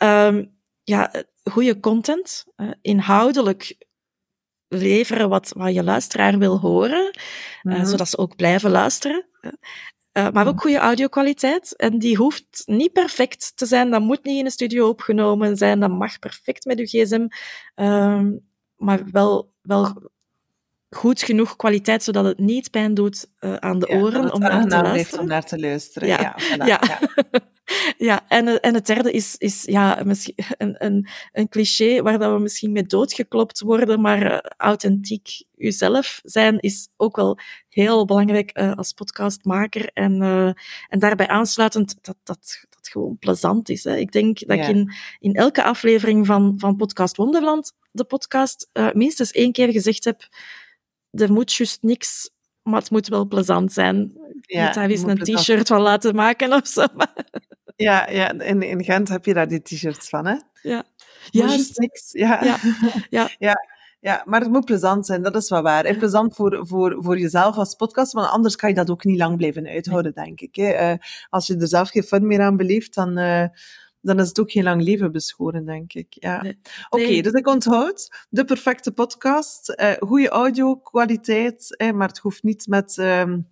Um, ja, goede content, uh, inhoudelijk leveren wat, wat je luisteraar wil horen, -hmm. uh, zodat ze ook blijven luisteren. Uh, maar ook goede audio-kwaliteit. En die hoeft niet perfect te zijn. Dat moet niet in een studio opgenomen zijn. Dat mag perfect met uw gsm. Ehm, maar wel, wel goed genoeg kwaliteit, zodat het niet pijn doet aan de ja, oren om naar te luisteren. om naar te luisteren. Ja, ja, voilà, ja. ja. En, eh, en het derde is, is ja, misschien een, een, een cliché waar dat we misschien mee doodgeklopt worden, maar uh, authentiek jezelf zijn is ook wel heel belangrijk uh, als podcastmaker. En, uh, en daarbij aansluitend dat dat, dat gewoon plezant is. Hè. Ik denk dat ja. ik in, in elke aflevering van, van Podcast Wonderland, de podcast, minstens één keer gezegd heb, er moet juist niks maar het moet wel plezant zijn. Ja, moet daar eens een t-shirt van laten maken of zo. Ja, ja in, in Gent heb je daar die t-shirts van, hè? Ja. Juist. niks. Ja. Ja. ja. ja. Ja, maar het moet plezant zijn, dat is wel waar. En plezant voor, voor, voor jezelf als podcast, want anders kan je dat ook niet lang blijven uithouden, denk ik. Hè. Uh, als je er zelf geen fun meer aan beleeft, dan, uh, dan is het ook geen lang leven beschoren, denk ik. Ja. Nee. Oké, okay, dus ik onthoud de perfecte podcast, uh, goede audio-kwaliteit, maar het hoeft niet met... Um,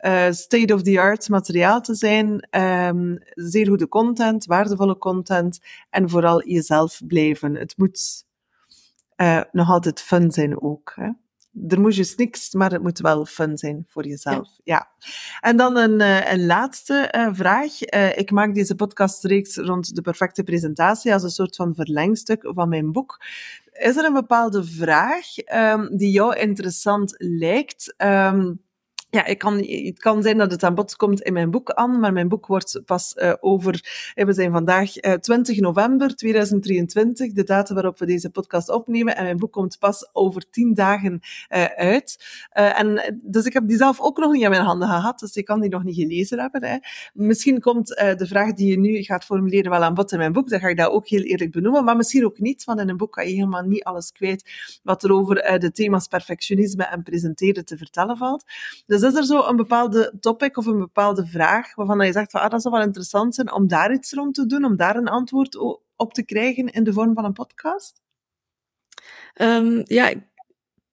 uh, state-of-the-art materiaal te zijn, um, zeer goede content, waardevolle content en vooral jezelf blijven. Het moet uh, nog altijd fun zijn ook. Hè? Er moet dus niks, maar het moet wel fun zijn voor jezelf. Ja. ja. En dan een, uh, een laatste vraag. ik maak deze podcastreeks rond de perfecte presentatie als een soort van verlengstuk van mijn boek. Is er een bepaalde vraag um, die jou interessant lijkt? Um, ja, ik kan, het kan zijn dat het aan bod komt in mijn boek aan, maar mijn boek wordt pas uh, over, we zijn vandaag uh, eh, 20 november 2023, de datum waarop we deze podcast opnemen, en mijn boek komt pas over 10 dagen uit. en, dus ik heb die zelf ook nog niet in mijn handen gehad, dus ik kan die nog niet gelezen hebben. Hè. Misschien komt de vraag die je nu gaat formuleren wel aan bod in mijn boek, dan ga ik dat ook heel eerlijk benoemen, maar misschien ook niet, want in een boek kan je helemaal niet alles kwijt wat er over de thema's perfectionisme en presenteren te vertellen valt. Dus dus is er zo een bepaalde topic of een bepaalde vraag waarvan je zegt van ah, dat zou wel interessant zijn om daar iets rond te doen, om daar een antwoord op te krijgen in de vorm van een podcast? Um, ja, ik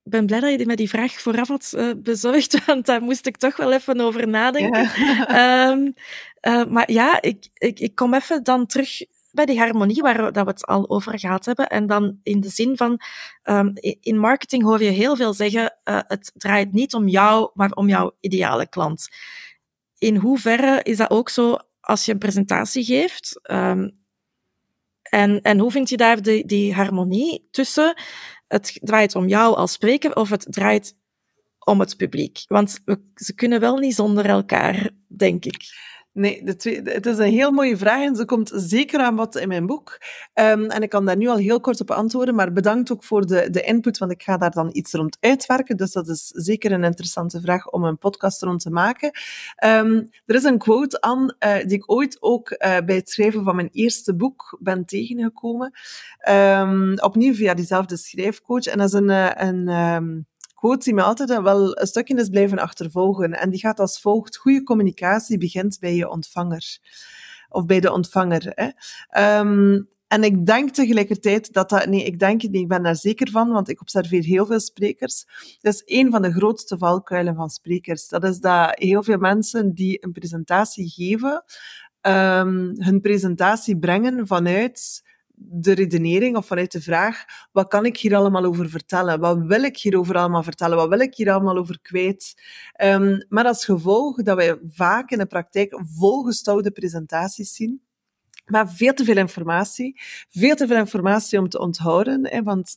ben blij dat je met die vraag vooraf had uh, bezorgd, want daar moest ik toch wel even over nadenken. Ja. Um, uh, maar ja, ik, ik, ik kom even dan terug bij die harmonie waar dat we het al over gehad hebben. En dan in de zin van, um, in marketing hoor je heel veel zeggen, uh, het draait niet om jou, maar om jouw ideale klant. In hoeverre is dat ook zo als je een presentatie geeft? Um, en, en hoe vind je daar die, die harmonie tussen het draait om jou als spreker of het draait om het publiek? Want we, ze kunnen wel niet zonder elkaar, denk ik. Nee, de het is een heel mooie vraag en ze komt zeker aan wat in mijn boek. Um, en ik kan daar nu al heel kort op antwoorden, maar bedankt ook voor de, de input, want ik ga daar dan iets rond uitwerken. Dus dat is zeker een interessante vraag om een podcast rond te maken. Um, er is een quote aan uh, die ik ooit ook uh, bij het schrijven van mijn eerste boek ben tegengekomen. Um, opnieuw via diezelfde schrijfcoach. En dat is een, uh, een quote me altijd wel een stukje is blijven achtervolgen. En die gaat als volgt. Goede communicatie begint bij je ontvanger. Of bij de ontvanger. Hè. Um, en ik denk tegelijkertijd dat dat... Nee, ik denk niet. Ik ben daar zeker van, want ik observeer heel veel sprekers. Dat is een van de grootste valkuilen van sprekers. Dat is dat heel veel mensen die een presentatie geven, um, hun presentatie brengen vanuit de redenering of vanuit de vraag, wat kan ik hier allemaal over vertellen? Wat wil ik hierover allemaal vertellen? Wat wil ik hier allemaal over kwijt? Um, maar als gevolg dat wij vaak in de praktijk volgestouwde presentaties zien, maar veel te veel informatie, veel te veel informatie om te onthouden, hè, want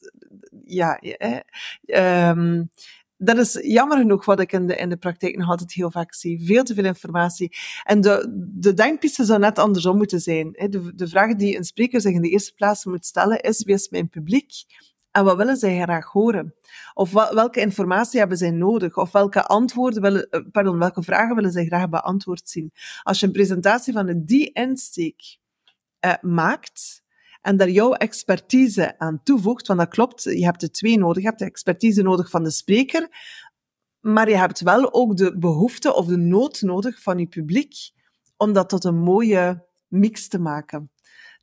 ja, um, dat is jammer genoeg wat ik in de, in de praktijk nog altijd heel vaak zie. Veel te veel informatie. En de, de denkpiste zou net andersom moeten zijn. De, de vraag die een spreker zich in de eerste plaats moet stellen is, wie is mijn publiek? En wat willen zij graag horen? Of welke informatie hebben zij nodig? Of welke antwoorden willen, eh, pardon, welke vragen willen zij graag beantwoord zien? Als je een presentatie van die insteek uh, maakt, en daar jouw expertise aan toevoegt, want dat klopt, je hebt de twee nodig. Je hebt de expertise nodig van de spreker, maar je hebt wel ook de behoefte of de nood nodig van je publiek om dat tot een mooie mix te maken.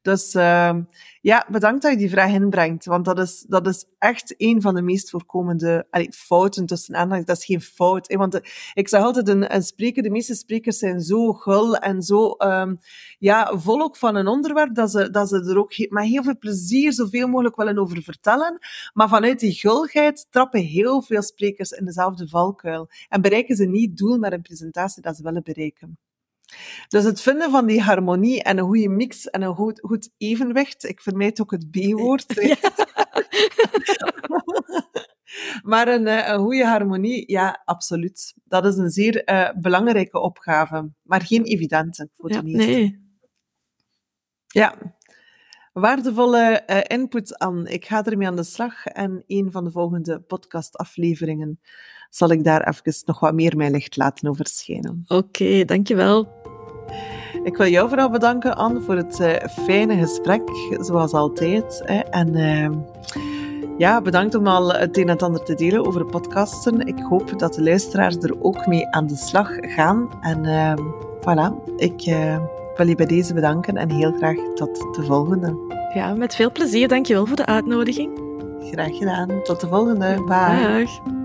Dus uh, ja, bedankt dat je die vraag inbrengt, want dat is, dat is echt een van de meest voorkomende allee, fouten tussen aanhalingstekens. Dat is geen fout, want de, ik zeg altijd, een, spreker, de meeste sprekers zijn zo gul en zo um, ja, vol ook van een onderwerp, dat ze, dat ze er ook met heel veel plezier zoveel mogelijk willen over vertellen. Maar vanuit die gulheid trappen heel veel sprekers in dezelfde valkuil en bereiken ze niet het doel met een presentatie dat ze willen bereiken. Dus het vinden van die harmonie en een goede mix en een goed, goed evenwicht. Ik vermijd ook het B-woord. maar een, eh, een goede harmonie, ja, absoluut. Dat is een zeer uh, belangrijke opgave, maar geen evidente voor de meesten. Nee. Ja, waardevolle uh, input aan. Ik ga ermee aan de slag en een van de volgende podcastafleveringen zal ik daar even nog wat meer mijn licht laten over schijnen. Oké, dankjewel. Ik wil jou vooral bedanken, Anne, voor het uh, fijne gesprek, zoals altijd. Hè. En uh, ja, bedankt om al het een en het ander te delen over podcasten. Ik hoop dat de luisteraars er ook mee aan de slag gaan. En uh, voilà, ik uh, wil je bij deze bedanken en heel graag tot de volgende. Ja, met veel plezier. Dankjewel voor de uitnodiging. Graag gedaan. Tot de volgende. Bye. Dag.